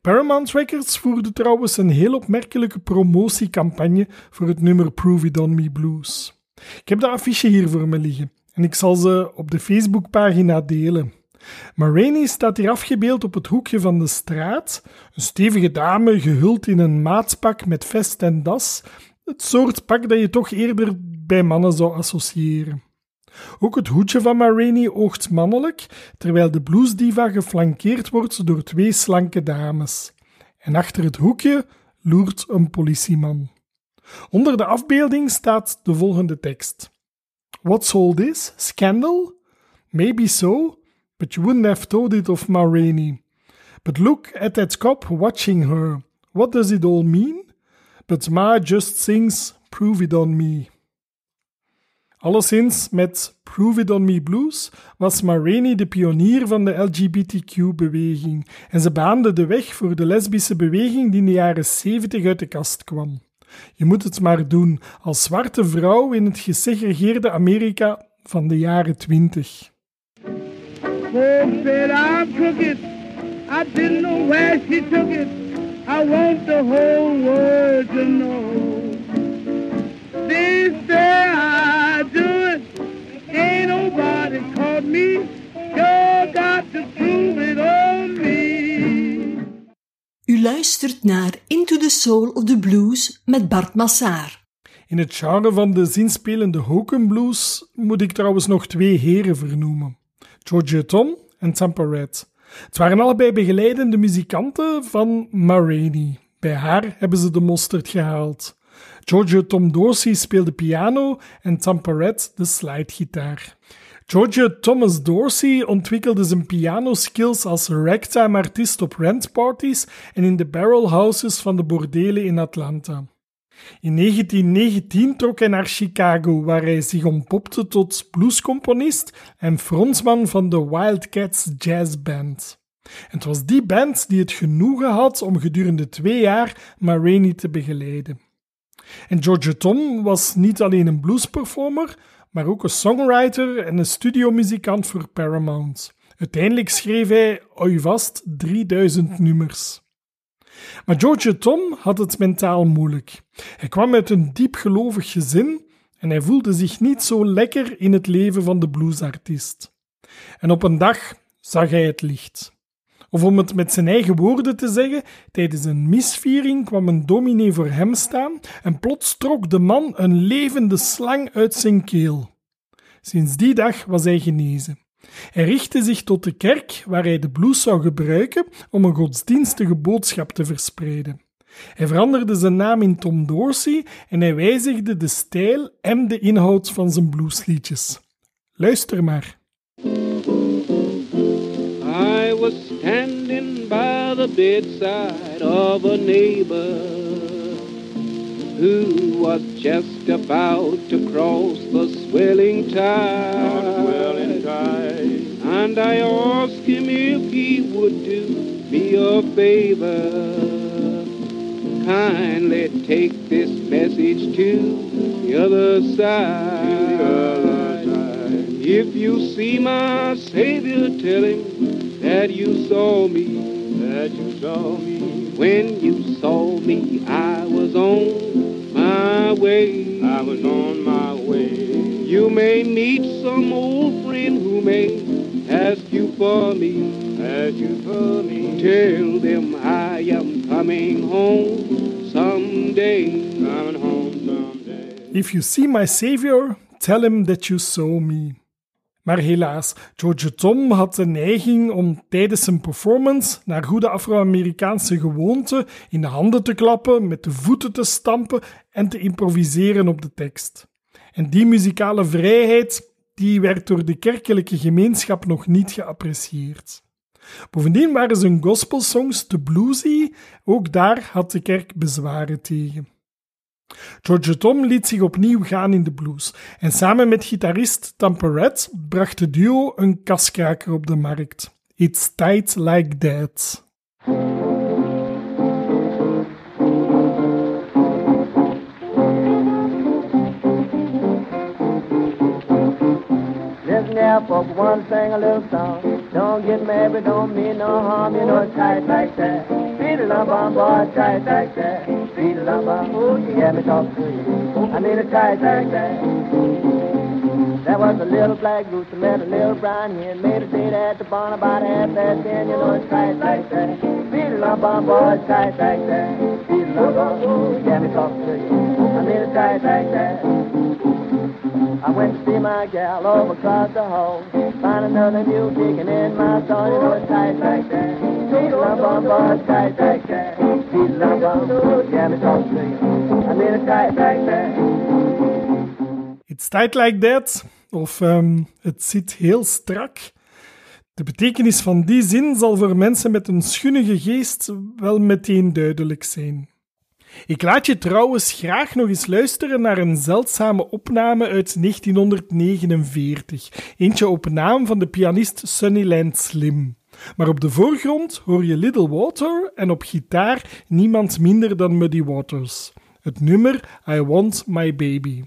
Paramount Records voerde trouwens een heel opmerkelijke promotiecampagne voor het nummer Prove It On Me Blues. Ik heb de affiche hier voor me liggen en ik zal ze op de Facebookpagina delen. Marini staat hier afgebeeld op het hoekje van de straat, een stevige dame gehuld in een maatspak met vest en das, het soort pak dat je toch eerder bij mannen zou associëren. Ook het hoedje van Marini oogt mannelijk, terwijl de bluesdiva geflankeerd wordt door twee slanke dames. En achter het hoekje loert een politieman. Onder de afbeelding staat de volgende tekst. What's all this? Scandal? Maybe so, but you wouldn't have told it of Marini. But look at that cop watching her. What does it all mean? But Ma just sings Prove It On Me. Alleszins, met Prove It On Me Blues was Marini de pionier van de LGBTQ-beweging en ze baande de weg voor de lesbische beweging die in de jaren 70 uit de kast kwam. Je moet het maar doen als zwarte vrouw in het gesegregeerde Amerika van de jaren 20. Folks said I'm crooked. I want the whole world to know. Ain't nobody caught me. You got to prove it on me. U luistert naar Into the Soul of the Blues met Bart Massaar. In het genre van de zinspelende hokum blues moet ik trouwens nog twee heren vernoemen: Georgia Tom en Tampa Red. Het waren allebei begeleidende muzikanten van Ma Rainey. Bij haar hebben ze de mosterd gehaald. Georgia Tom Dorsey speelde piano en Tampa Red de slidegitaar. Georgia Thomas Dorsey ontwikkelde zijn pianoskills als ragtime-artiest op rentparties en in de barrel houses van de bordelen in Atlanta. In 1919 trok hij naar Chicago, waar hij zich ontpopte tot bluescomponist en frontman van de Wildcats Jazz Band. Het was die band die het genoegen had om gedurende twee jaar Ma Rainey te begeleiden. En Georgia Tom was niet alleen een bluesperformer, maar ook een songwriter en een studiomuzikant voor Paramount. Uiteindelijk schreef hij, oi vast, 3000 nummers. Maar Georgia Tom had het mentaal moeilijk. Hij kwam uit een diepgelovig gezin en hij voelde zich niet zo lekker in het leven van de bluesartiest. En op een dag zag hij het licht. Of om het met zijn eigen woorden te zeggen, tijdens een misviering kwam een dominee voor hem staan en plots trok de man een levende slang uit zijn keel. Sinds die dag was hij genezen. Hij richtte zich tot de kerk waar hij de blues zou gebruiken om een godsdienstige boodschap te verspreiden. Hij veranderde zijn naam in Tom Dorsey en hij wijzigde de stijl en de inhoud van zijn bluesliedjes. Luister maar. Standing by the bedside of a neighbor who was just about to cross the swelling tide. And I asked him if he would do me a favor. Kindly take this message to the other side. If you see my Savior, tell him that you saw me, that you saw me. When you saw me, I was on my way. I was on my way. You may meet some old friend who may ask you for me, ask you for me. Tell them I am coming home someday. Coming home someday. If you see my savior, tell him that you saw me. Maar helaas, George Tom had de neiging om tijdens zijn performance, naar goede Afro-Amerikaanse gewoonte, in de handen te klappen, met de voeten te stampen en te improviseren op de tekst. En die muzikale vrijheid, die werd door de kerkelijke gemeenschap nog niet geapprecieerd. Bovendien waren zijn gospelsongs te bluesy, ook daar had de kerk bezwaren tegen. George Tom liet zich opnieuw gaan in de blues en samen met gitarist Red bracht de duo een kaskraker op de markt. It's Tight Like That. There, folks, one thing, a little song. Don't get mad, don't mean no harm. You know it's tight like that. Beat it up on boy, tight like that. Beat it up on, ooh, you got me talking to you. I mean it tight like that. There was a little black goose that met a little brown hen. Made a date at the barn about half past ten. You know it's tight like that. Beat it up on boy, tight like that. Beat it up on, ooh, you got me talking to you. I mean it tight like that. I went to see my gal over across the hall. Find another kicking in my stall. You know it's tight that. Beat up on tight that. Beat up on yeah. It's tight like that, of um, het zit heel strak. De betekenis van die zin zal voor mensen met een schunnige geest wel meteen duidelijk zijn. Ik laat je trouwens graag nog eens luisteren naar een zeldzame opname uit 1949. Eentje op naam van de pianist Sunnyland Slim. Maar op de voorgrond hoor je Little Water en op gitaar niemand minder dan Muddy Waters. Het nummer I Want My Baby.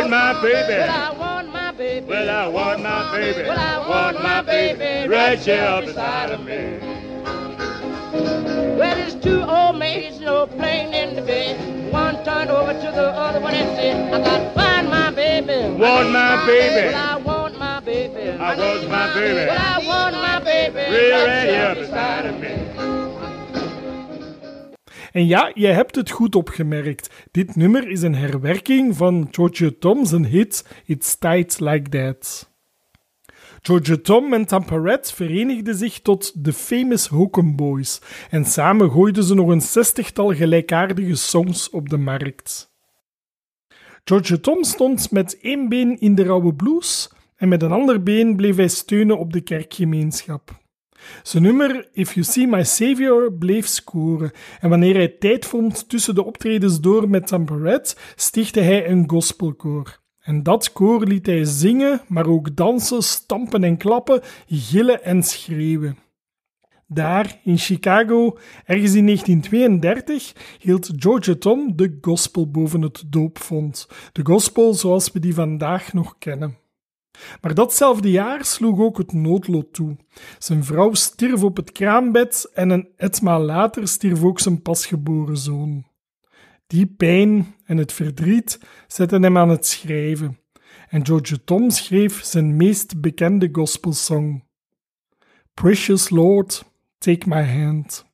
Want my baby. Well, I want my baby. Well, I want my baby. Well, I want my baby right here beside of me. Well, it's two old maids, you know, playing in the bed. One turned over to the other one and said, I got to find my baby. Want my baby. Well, I want my baby. I want my baby. Well, I want my baby Right here beside of me. En ja, je hebt het goed opgemerkt. Dit nummer is een herwerking van Georgia Tom's hit It's Tight Like That. Georgia Tom en Tamperette verenigden zich tot de Famous Hokum Boys en samen gooiden ze nog een zestigtal gelijkaardige songs op de markt. Georgia Tom stond met één been in de rauwe blues en met een ander been bleef hij steunen op de kerkgemeenschap. Zijn nummer If You See My Savior bleef scoren en wanneer hij tijd vond tussen de optredens door met Tamperette, stichtte hij een gospelkoor. En dat koor liet hij zingen, maar ook dansen, stampen en klappen, gillen en schreeuwen. Daar, in Chicago, ergens in 1932, hield Georgia Tom de gospel boven het doopvond. De gospel zoals we die vandaag nog kennen. Maar datzelfde jaar sloeg ook het noodlot toe. Zijn vrouw stierf op het kraambed en een etmaal later stierf ook zijn pasgeboren zoon. Die pijn en het verdriet zetten hem aan het schrijven. En Georgia Tom schreef zijn meest bekende gospelsong. Precious Lord, take my hand.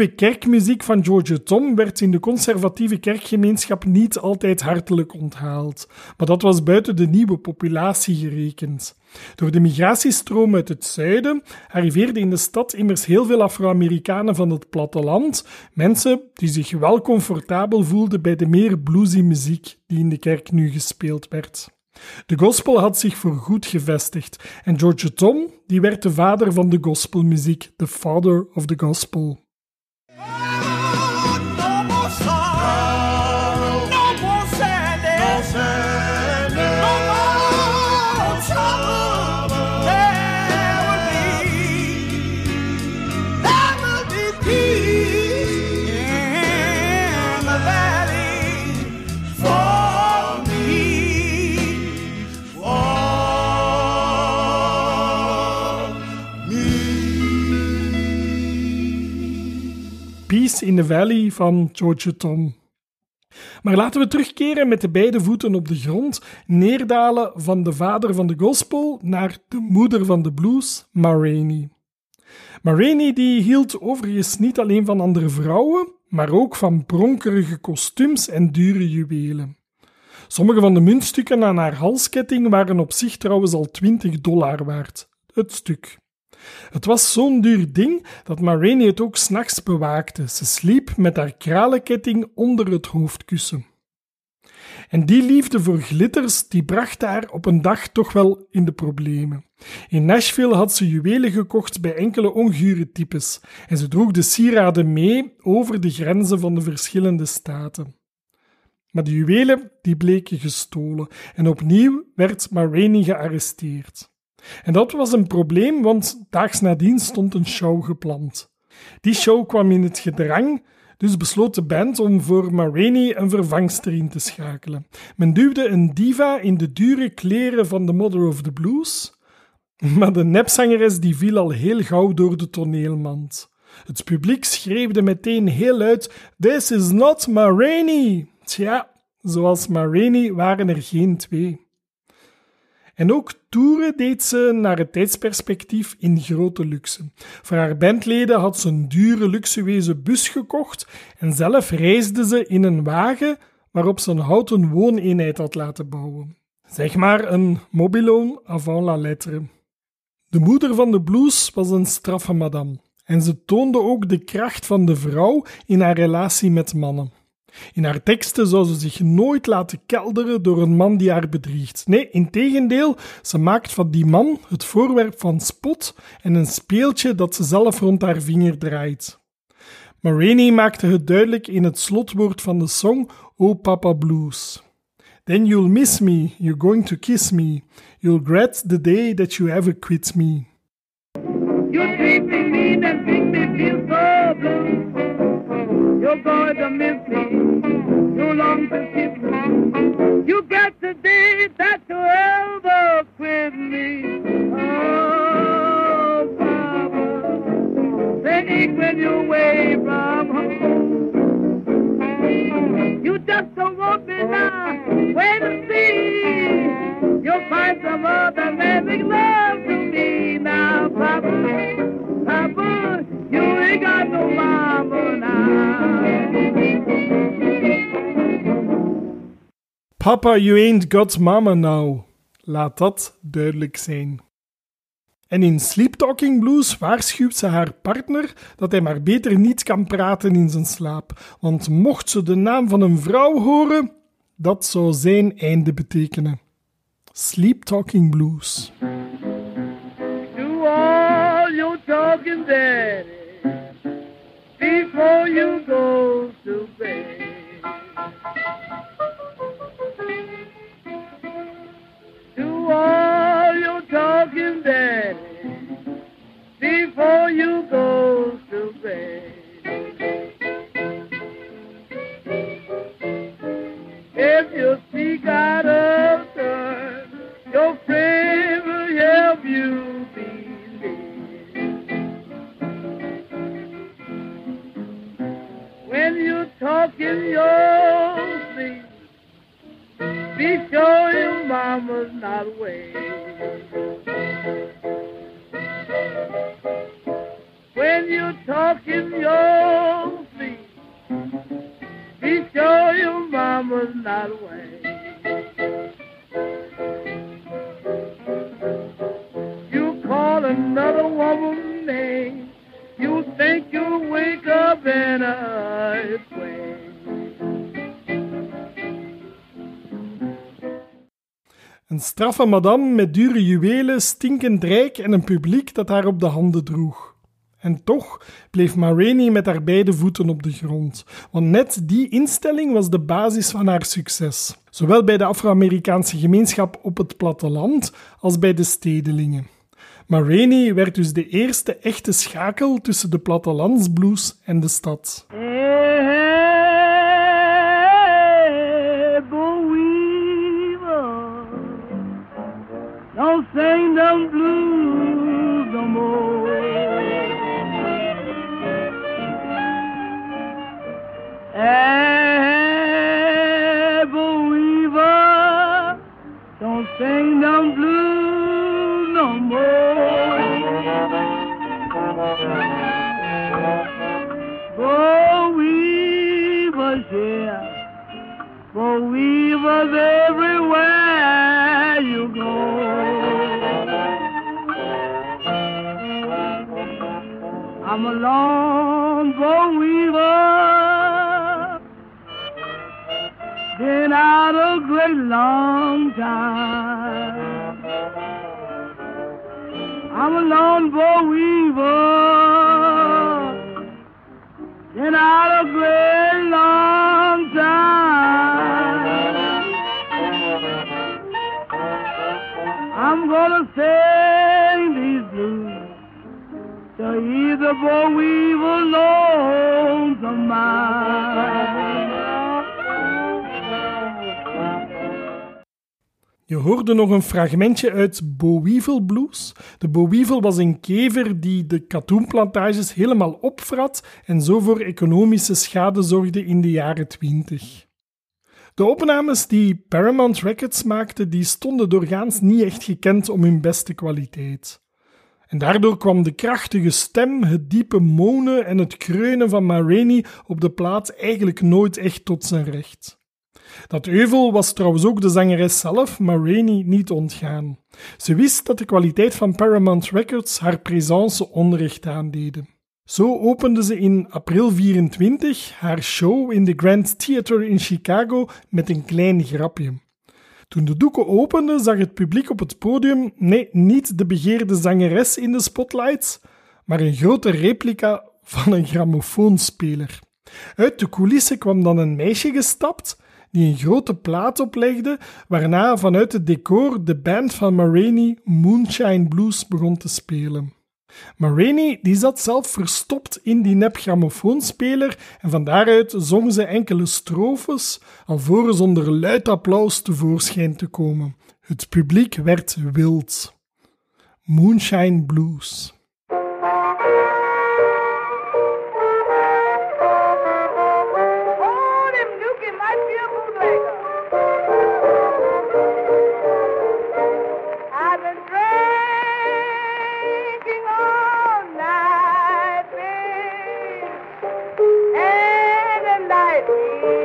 Nieuwe kerkmuziek van Georgia Tom werd in de conservatieve kerkgemeenschap niet altijd hartelijk onthaald, maar dat was buiten de nieuwe populatie gerekend. Door de migratiestroom uit het zuiden arriveerden in de stad immers heel veel Afro-Amerikanen van het platteland, mensen die zich wel comfortabel voelden bij de meer bluesy muziek die in de kerk nu gespeeld werd. De gospel had zich voorgoed gevestigd en Georgia Tom die werd de vader van de gospelmuziek, the father of the gospel. No in the Valley van Georgia Tom. Maar laten we terugkeren met de beide voeten op de grond, neerdalen van de vader van de gospel naar de moeder van de blues, Ma Rainey. Ma Rainey die hield overigens niet alleen van andere vrouwen, maar ook van pronkerige kostuums en dure juwelen. Sommige van de muntstukken aan haar halsketting waren op zich trouwens al 20 dollar waard, het stuk. Het was zo'n duur ding dat Ma Rainey het ook s'nachts bewaakte. Ze sliep met haar kralenketting onder het hoofdkussen. En die liefde voor glitters die bracht haar op een dag toch wel in de problemen. In Nashville had ze juwelen gekocht bij enkele ongure types en ze droeg de sieraden mee over de grenzen van de verschillende staten. Maar de juwelen die bleken gestolen en opnieuw werd Ma Rainey gearresteerd. En dat was een probleem, want daags nadien stond een show gepland. Die show kwam in het gedrang, dus besloot de band om voor Ma Rainey een vervangster in te schakelen. Men duwde een diva in de dure kleren van de Mother of the Blues, maar de nepzangeres die viel al heel gauw door de toneelmand. Het publiek schreeuwde meteen heel luid: This is not Ma Rainey! Tja, zoals Ma Rainey waren er geen twee. En ook toeren deed ze naar het tijdsperspectief in grote luxe. Voor haar bandleden had ze een dure luxueuze bus gekocht en zelf reisde ze in een wagen waarop ze een houten wooneenheid had laten bouwen. Zeg maar een mobiloon avant la lettre. De moeder van de blues was een straffe madame en ze toonde ook de kracht van de vrouw in haar relatie met mannen. In haar teksten zou ze zich nooit laten kelderen door een man die haar bedriegt. Nee, integendeel, ze maakt van die man het voorwerp van spot en een speeltje dat ze zelf rond haar vinger draait. Marini maakte het duidelijk in het slotwoord van de song O Papa Blues. Then you'll miss me, you're going to kiss me, you'll regret the day that you ever quit me. You treat me and make me feel so blue. You're going to miss me. You long to kiss. You got the day that you ever quit me. Oh, Papa. Ache when you're away from home. You just don't want me now. Wait and see. You'll find some other man make love to me now, Papa. Papa, you ain't got no mama now. Papa, you ain't got mama now. Laat dat duidelijk zijn. En in Sleep Talking Blues waarschuwt ze haar partner dat hij maar beter niet kan praten in zijn slaap, want mocht ze de naam van een vrouw horen, dat zou zijn einde betekenen. Sleep Talking Blues. Do all your talking, Daddy, before you go to bed. Talking, Daddy, before you go to bed. If you speak out of turn, your friend will help you When you talk in your sleep, be sure your mama's not away. When you talk in your sleep, be sure your mama's not away. You call another woman's name, you think you'll wake up in a Een straffe madame met dure juwelen, stinkend rijk en een publiek dat haar op de handen droeg. En toch bleef Marini met haar beide voeten op de grond, want net die instelling was de basis van haar succes, zowel bij de Afro-Amerikaanse gemeenschap op het platteland als bij de stedelingen. Marini werd dus de eerste echte schakel tussen de plattelandsblues en de stad. Sing them blues no more. Hey, believer, don't sing them blues no more. Believers, yeah, believers I'm a lone believer, been out a great long time. I'm a lone believer, been out a great He's the boy weevil lonesome Je hoorde nog een fragmentje uit Boweevil Blues. De Boweevil was een kever die de katoenplantages helemaal opvrat en zo voor economische schade zorgde in de jaren 20. De opnames die Paramount Records maakte, die stonden doorgaans niet echt gekend om hun beste kwaliteit. En daardoor kwam de krachtige stem, het diepe monen en het kreunen van Ma Rainey op de plaat eigenlijk nooit echt tot zijn recht. Dat euvel was trouwens ook de zangeres zelf, Ma Rainey, niet ontgaan. Ze wist dat de kwaliteit van Paramount Records haar présence onrecht aandeden. Zo opende ze in april 24 haar show in de Grand Theater in Chicago met een klein grapje. Toen de doeken openden, zag het publiek op het podium, nee, niet de begeerde zangeres in de spotlights, maar een grote replica van een grammofoonspeler. Uit de coulissen kwam dan een meisje gestapt die een grote plaat oplegde, waarna vanuit het decor de band van Marini Moonshine Blues begon te spelen. Marini die zat zelf verstopt in die nep grammofoonspeler en van daaruit zong ze enkele strofes, alvorens onder luid applaus tevoorschijn te komen. Het publiek werd wild. Moonshine Blues. The night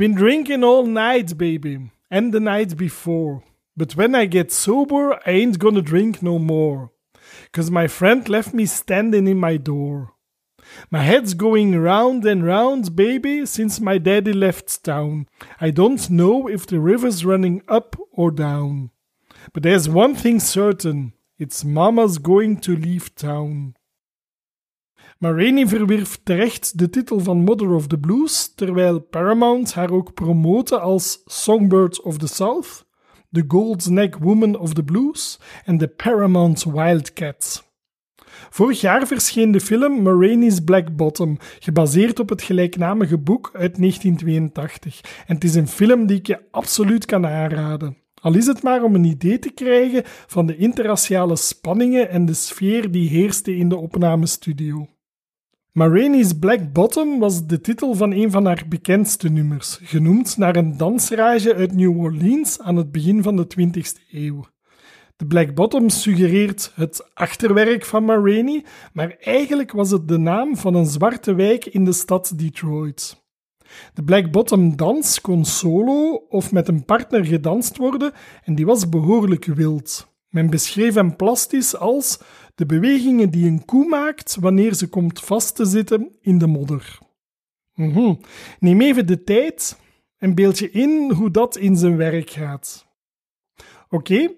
been drinking all night, baby, and the night before. But when I get sober, I ain't gonna drink no more. Cause my friend left me standing in my door. My head's going round and round, baby, since my daddy left town. I don't know if the river's running up or down. But there's one thing certain it's mama's going to leave town. Marini verwierf terecht de titel van Mother of the Blues, terwijl Paramount haar ook promote als Songbird of the South, The Gold's Neck Woman of the Blues en de Paramount Wildcats. Vorig jaar verscheen de film Maraine's Black Bottom, gebaseerd op het gelijknamige boek uit 1982. En het is een film die ik je absoluut kan aanraden. Al is het maar om een idee te krijgen van de interraciale spanningen en de sfeer die heerste in de opnamestudio. Maraine's Black Bottom was de titel van een van haar bekendste nummers, genoemd naar een dansrage uit New Orleans aan het begin van de 20e eeuw. De Black Bottom suggereert het achterwerk van Ma Rainey, maar eigenlijk was het de naam van een zwarte wijk in de stad Detroit. De Black Bottom dans kon solo of met een partner gedanst worden en die was behoorlijk wild. Men beschreef hem plastisch als de bewegingen die een koe maakt wanneer ze komt vast te zitten in de modder. Mhm. Neem even de tijd en beeld je in hoe dat in zijn werk gaat. Oké,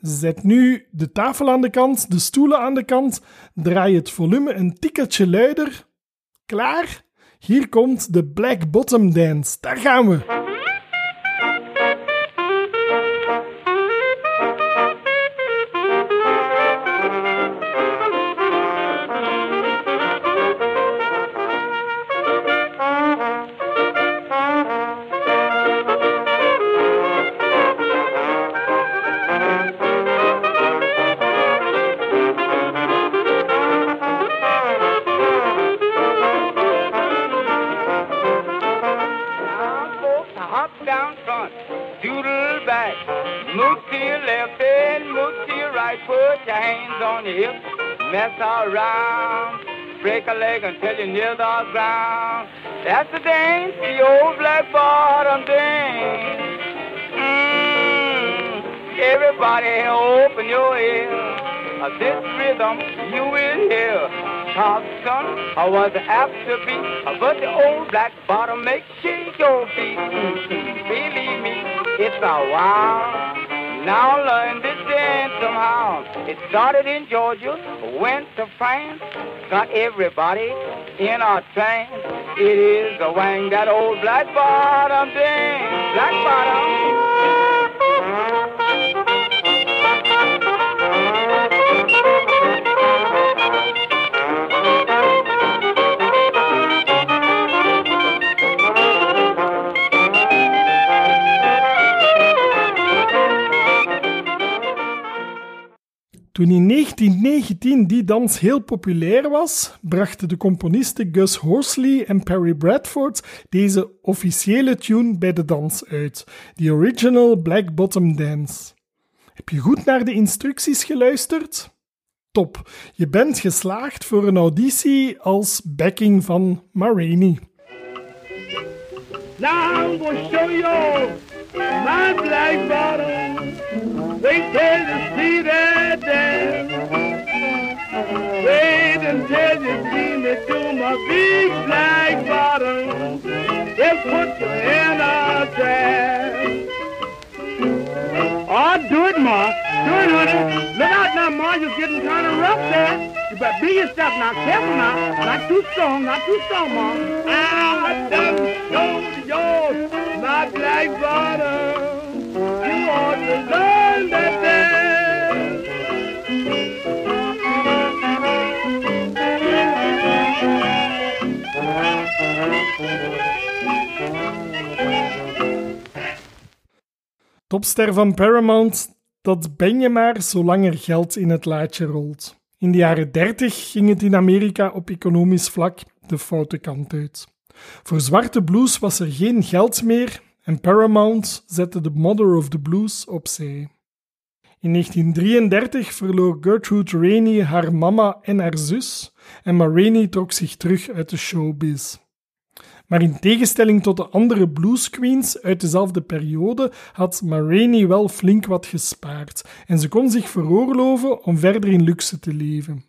zet nu de tafel aan de kant, de stoelen aan de kant, draai het volume een tikkeltje luider. Klaar? Hier komt de Black Bottom Dance. Daar gaan we. A leg until you're near the ground. That's the dance, the old black bottom dance. Mm, everybody open your ear. Uh, this rhythm you will hear. Charleston I was apt to be, but the old black bottom makes shake your feet. Mm, Believe me, it's a while. Now learn this dance somehow. It started in Georgia, went to France, got everybody in our train. It is the wang that old black bottom dance, black Toen in 1919 die dans heel populair was, brachten de componisten Gus Horsley en Perry Bradford deze officiële tune bij de dans uit, The Original Black Bottom Dance. Heb je goed naar de instructies geluisterd? Top, je bent geslaagd voor een auditie als backing van Ma Rainey. Now show you my black bottom. Wait till you see that dance. Wait until you see me do my big black bottom. Then put you in a trance. Oh, do it, Ma. Do it, honey. Look out now, Ma. You're getting kind of rough there. You better be yourself now. Careful now. Not too strong. Not too strong, Ma. I done showed you my black bottom. You learn that dance. Topster van Paramount, dat ben je maar zolang er geld in het laadje rolt. In de jaren 30 ging het in Amerika op economisch vlak de foute kant uit. Voor zwarte blues was er geen geld meer en Paramount zette de Mother of the Blues opzij. In 1933 verloor Gertrude Rainey haar mama en haar zus en Ma Rainey trok zich terug uit de showbiz. Maar in tegenstelling tot de andere blues queens uit dezelfde periode had Ma Rainey wel flink wat gespaard en ze kon zich veroorloven om verder in luxe te leven.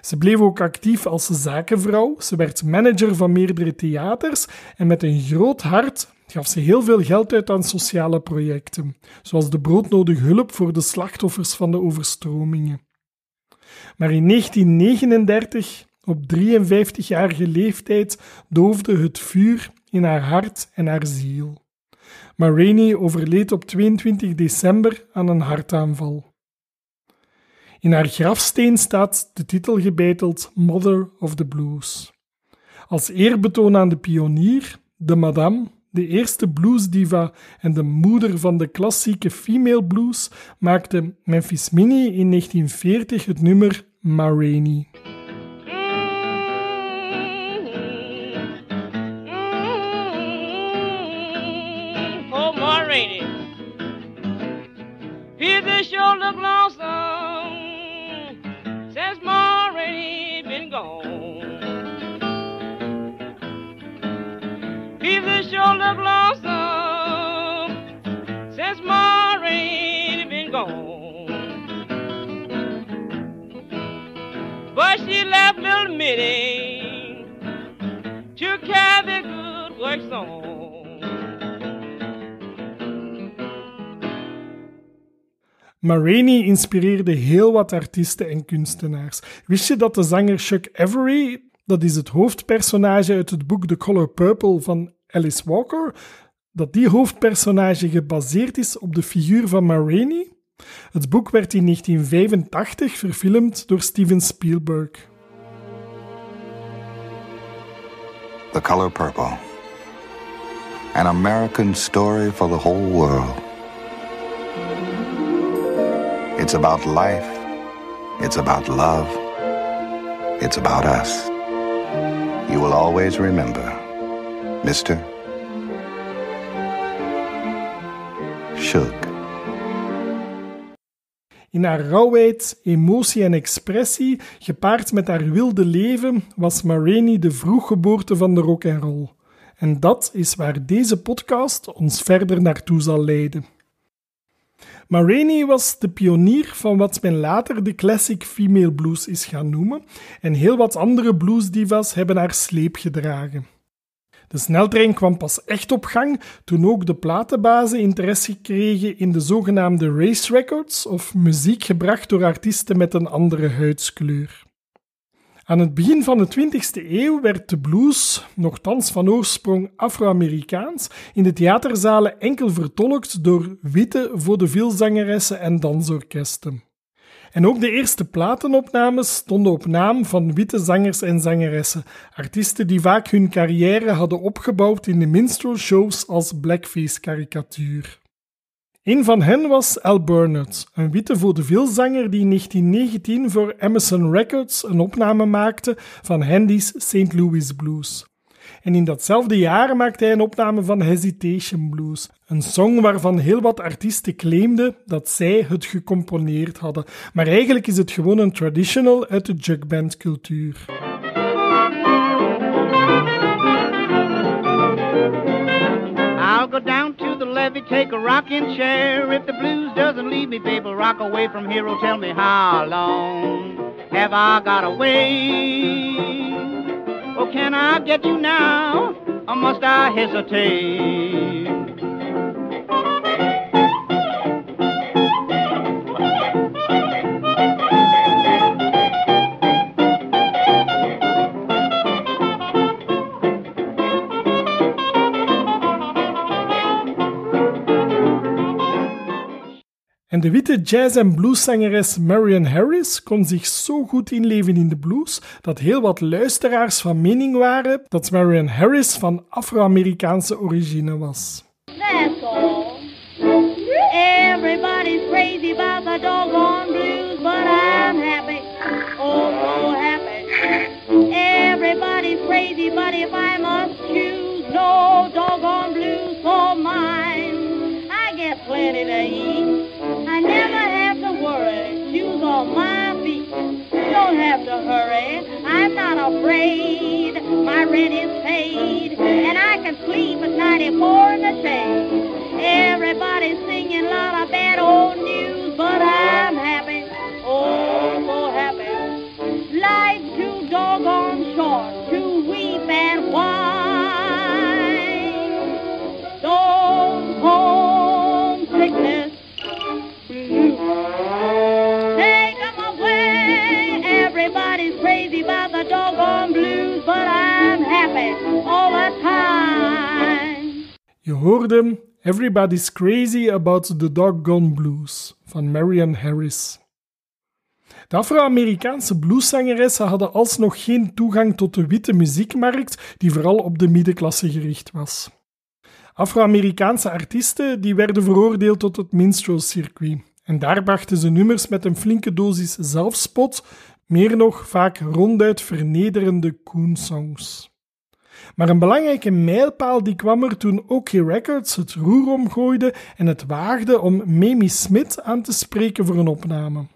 Ze bleef ook actief als zakenvrouw, ze werd manager van meerdere theaters en met een groot hart gaf ze heel veel geld uit aan sociale projecten, zoals de broodnodige hulp voor de slachtoffers van de overstromingen. Maar in 1939 op 53-jarige leeftijd doofde het vuur in haar hart en haar ziel. Ma Rainey overleed op 22 december aan een hartaanval. In haar grafsteen staat de titel gebeiteld Mother of the Blues. Als eerbetoon aan de pionier, de madame, de eerste bluesdiva en de moeder van de klassieke female blues, maakte Memphis Minnie in 1940 het nummer Ma Rainey. People sure look Look lonesome since Ma Rainey been gone. But she left little Mitty to carry the good works on. Ma Rainey inspireerde heel wat artiesten en kunstenaars. Wist je dat de zanger Chuck Avery, dat is het hoofdpersonage uit het boek The Color Purple van Alice Walker, dat die hoofdpersonage gebaseerd is op de figuur van Ma Rainey? Het boek werd in 1985 verfilmd door Steven Spielberg. The Color Purple. An American story for the whole world. It's about life. It's about love. It's about us. You will always remember, In haar rauwheid, emotie en expressie, gepaard met haar wilde leven, was Ma Rainey de vroeggeboorte van de rock and roll. En dat is waar deze podcast ons verder naartoe zal leiden. Ma Rainey was de pionier van wat men later de classic female blues is gaan noemen, en heel wat andere bluesdivas hebben haar sleep gedragen. De sneltrein kwam pas echt op gang toen ook de platenbazen interesse kregen in de zogenaamde race records of muziek gebracht door artiesten met een andere huidskleur. Aan het begin van de 20e eeuw werd de blues, nogthans van oorsprong Afro-Amerikaans, in de theaterzalen enkel vertolkt door witte vaudeville-zangeressen en dansorkesten. En ook de eerste platenopnames stonden op naam van witte zangers en zangeressen, artiesten die vaak hun carrière hadden opgebouwd in de minstrel shows als blackface-karikatuur. Een van hen was Al Burnett, een witte vaudevillezanger die in 1919 voor Emerson Records een opname maakte van Handy's St. Louis Blues. En in datzelfde jaar maakte hij een opname van Hesitation Blues, een song waarvan heel wat artiesten claimden dat zij het gecomponeerd hadden. Maar eigenlijk is het gewoon een traditional uit de jugband cultuur. I'll go down to the levee, take a rocking chair. If the blues doesn't leave me, baby, rock away from here. Oh, tell me how long have I got? Oh, can I get you now, or must I hesitate? En de witte jazz- en blueszangeres Marion Harris kon zich zo goed inleven in de blues dat heel wat luisteraars van mening waren dat Marion Harris van Afro-Amerikaanse origine was. Everybody's crazy about the doggone blues, but I'm happy. Oh, so happy. Everybody's crazy, but if I must choose, no doggone blues for mine. I get plenty to eat. Don't have to hurry. I'm not afraid. My rent is paid. And I can sleep at 94 in the shade. Everybody's singing a lot of bad old news, but I'm happy. Oh, all the time. Je hoorde Everybody's Crazy About the Doggone Blues van Marion Harris. De Afro-Amerikaanse blueszangeressen hadden alsnog geen toegang tot de witte muziekmarkt, die vooral op de middenklasse gericht was. Afro-Amerikaanse artiesten die werden veroordeeld tot het minstrelcircuit. En daar brachten ze nummers met een flinke dosis zelfspot, meer nog vaak ronduit vernederende coonsongs. Maar een belangrijke mijlpaal die kwam er toen OK Records het roer omgooide en het waagde om Mamie Smith aan te spreken voor een opname.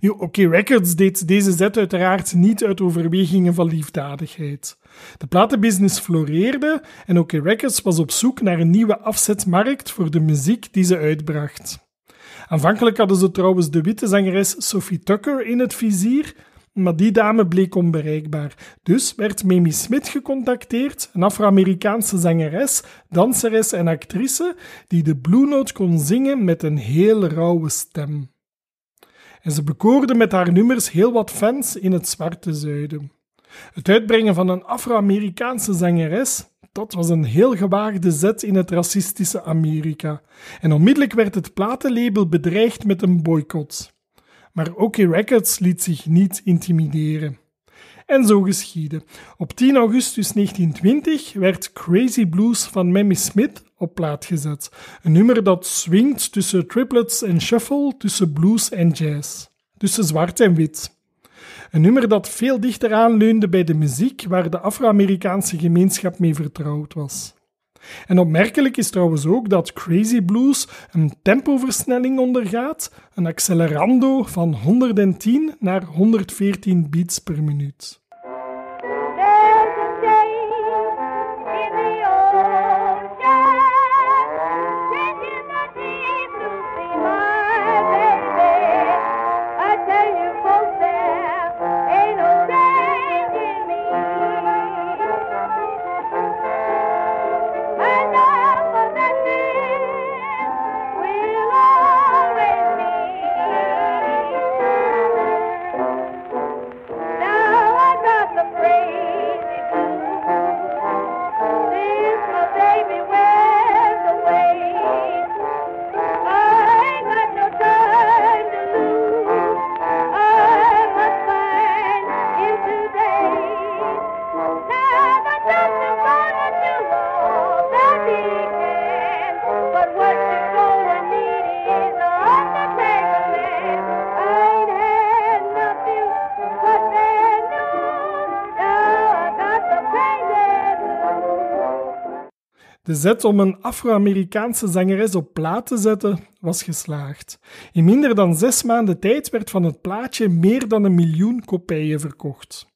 Nu, OK Records deed deze zet uiteraard niet uit overwegingen van liefdadigheid. De platenbusiness floreerde en OK Records was op zoek naar een nieuwe afzetmarkt voor de muziek die ze uitbracht. Aanvankelijk hadden ze trouwens de witte zangeres Sophie Tucker in het vizier, maar die dame bleek onbereikbaar. Dus werd Mamie Smith gecontacteerd, een Afro-Amerikaanse zangeres, danseres en actrice die de Blue Note kon zingen met een heel rauwe stem. En ze bekoorde met haar nummers heel wat fans in het zwarte zuiden. Het uitbrengen van een Afro-Amerikaanse zangeres, dat was een heel gewaagde zet in het racistische Amerika. En onmiddellijk werd het platenlabel bedreigd met een boycott. Maar OK Records liet zich niet intimideren. En zo geschiedde. Op 10 augustus 1920 werd Crazy Blues van Mamie Smith op plaat gezet. Een nummer dat swingt tussen triplets en shuffle, tussen blues en jazz. Tussen zwart en wit. Een nummer dat veel dichter aanleunde bij de muziek waar de Afro-Amerikaanse gemeenschap mee vertrouwd was. En opmerkelijk is trouwens ook dat Crazy Blues een tempoversnelling ondergaat, een accelerando van 110 naar 114 beats per minuut. De zet om een Afro-Amerikaanse zangeres op plaat te zetten was geslaagd. In minder dan zes maanden tijd werd van het plaatje meer dan een miljoen kopieën verkocht.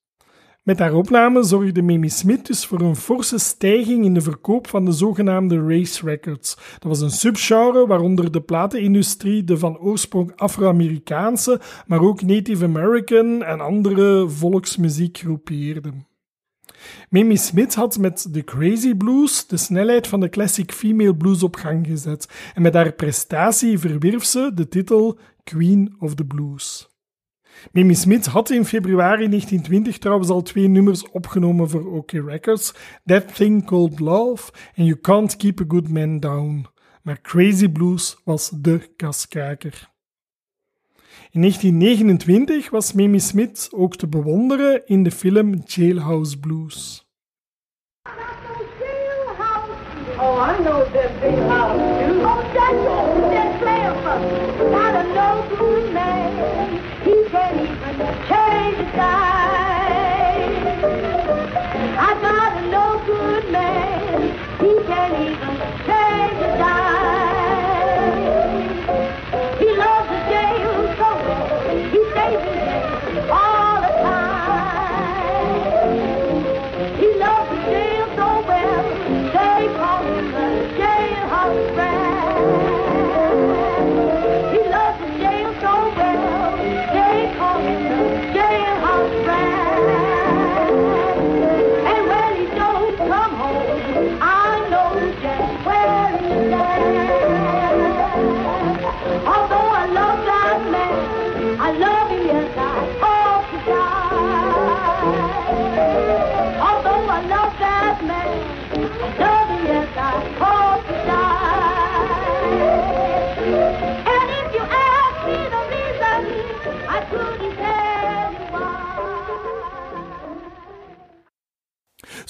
Met haar opname zorgde Mamie Smith dus voor een forse stijging in de verkoop van de zogenaamde race records. Dat was een subgenre waaronder de platenindustrie de van oorsprong Afro-Amerikaanse, maar ook Native American en andere volksmuziek groepeerde. Mamie Smith had met de Crazy Blues de snelheid van de classic female blues op gang gezet en met haar prestatie verwierf ze de titel Queen of the Blues. Mamie Smith had in februari 1920 trouwens al twee nummers opgenomen voor OK Records, That Thing Called Love en You Can't Keep a Good Man Down. Maar Crazy Blues was de kaskaker. In 1929 was Mamie Smith ook te bewonderen in de film Jailhouse Blues. Oh, I know.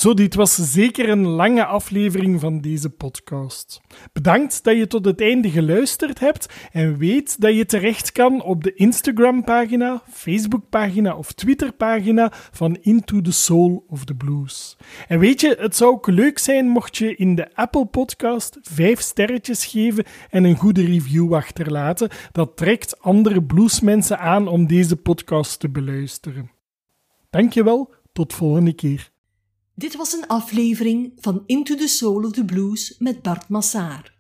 Zo, dit was zeker een lange aflevering van deze podcast. Bedankt dat je tot het einde geluisterd hebt en weet dat je terecht kan op de Instagram-pagina, Facebook-pagina of Twitter-pagina van Into the Soul of the Blues. En weet je, het zou ook leuk zijn mocht je in de Apple Podcast vijf sterretjes geven en een goede review achterlaten. Dat trekt andere bluesmensen aan om deze podcast te beluisteren. Dankjewel, tot volgende keer. Dit was een aflevering van Into the Soul of the Blues met Bart Massaar.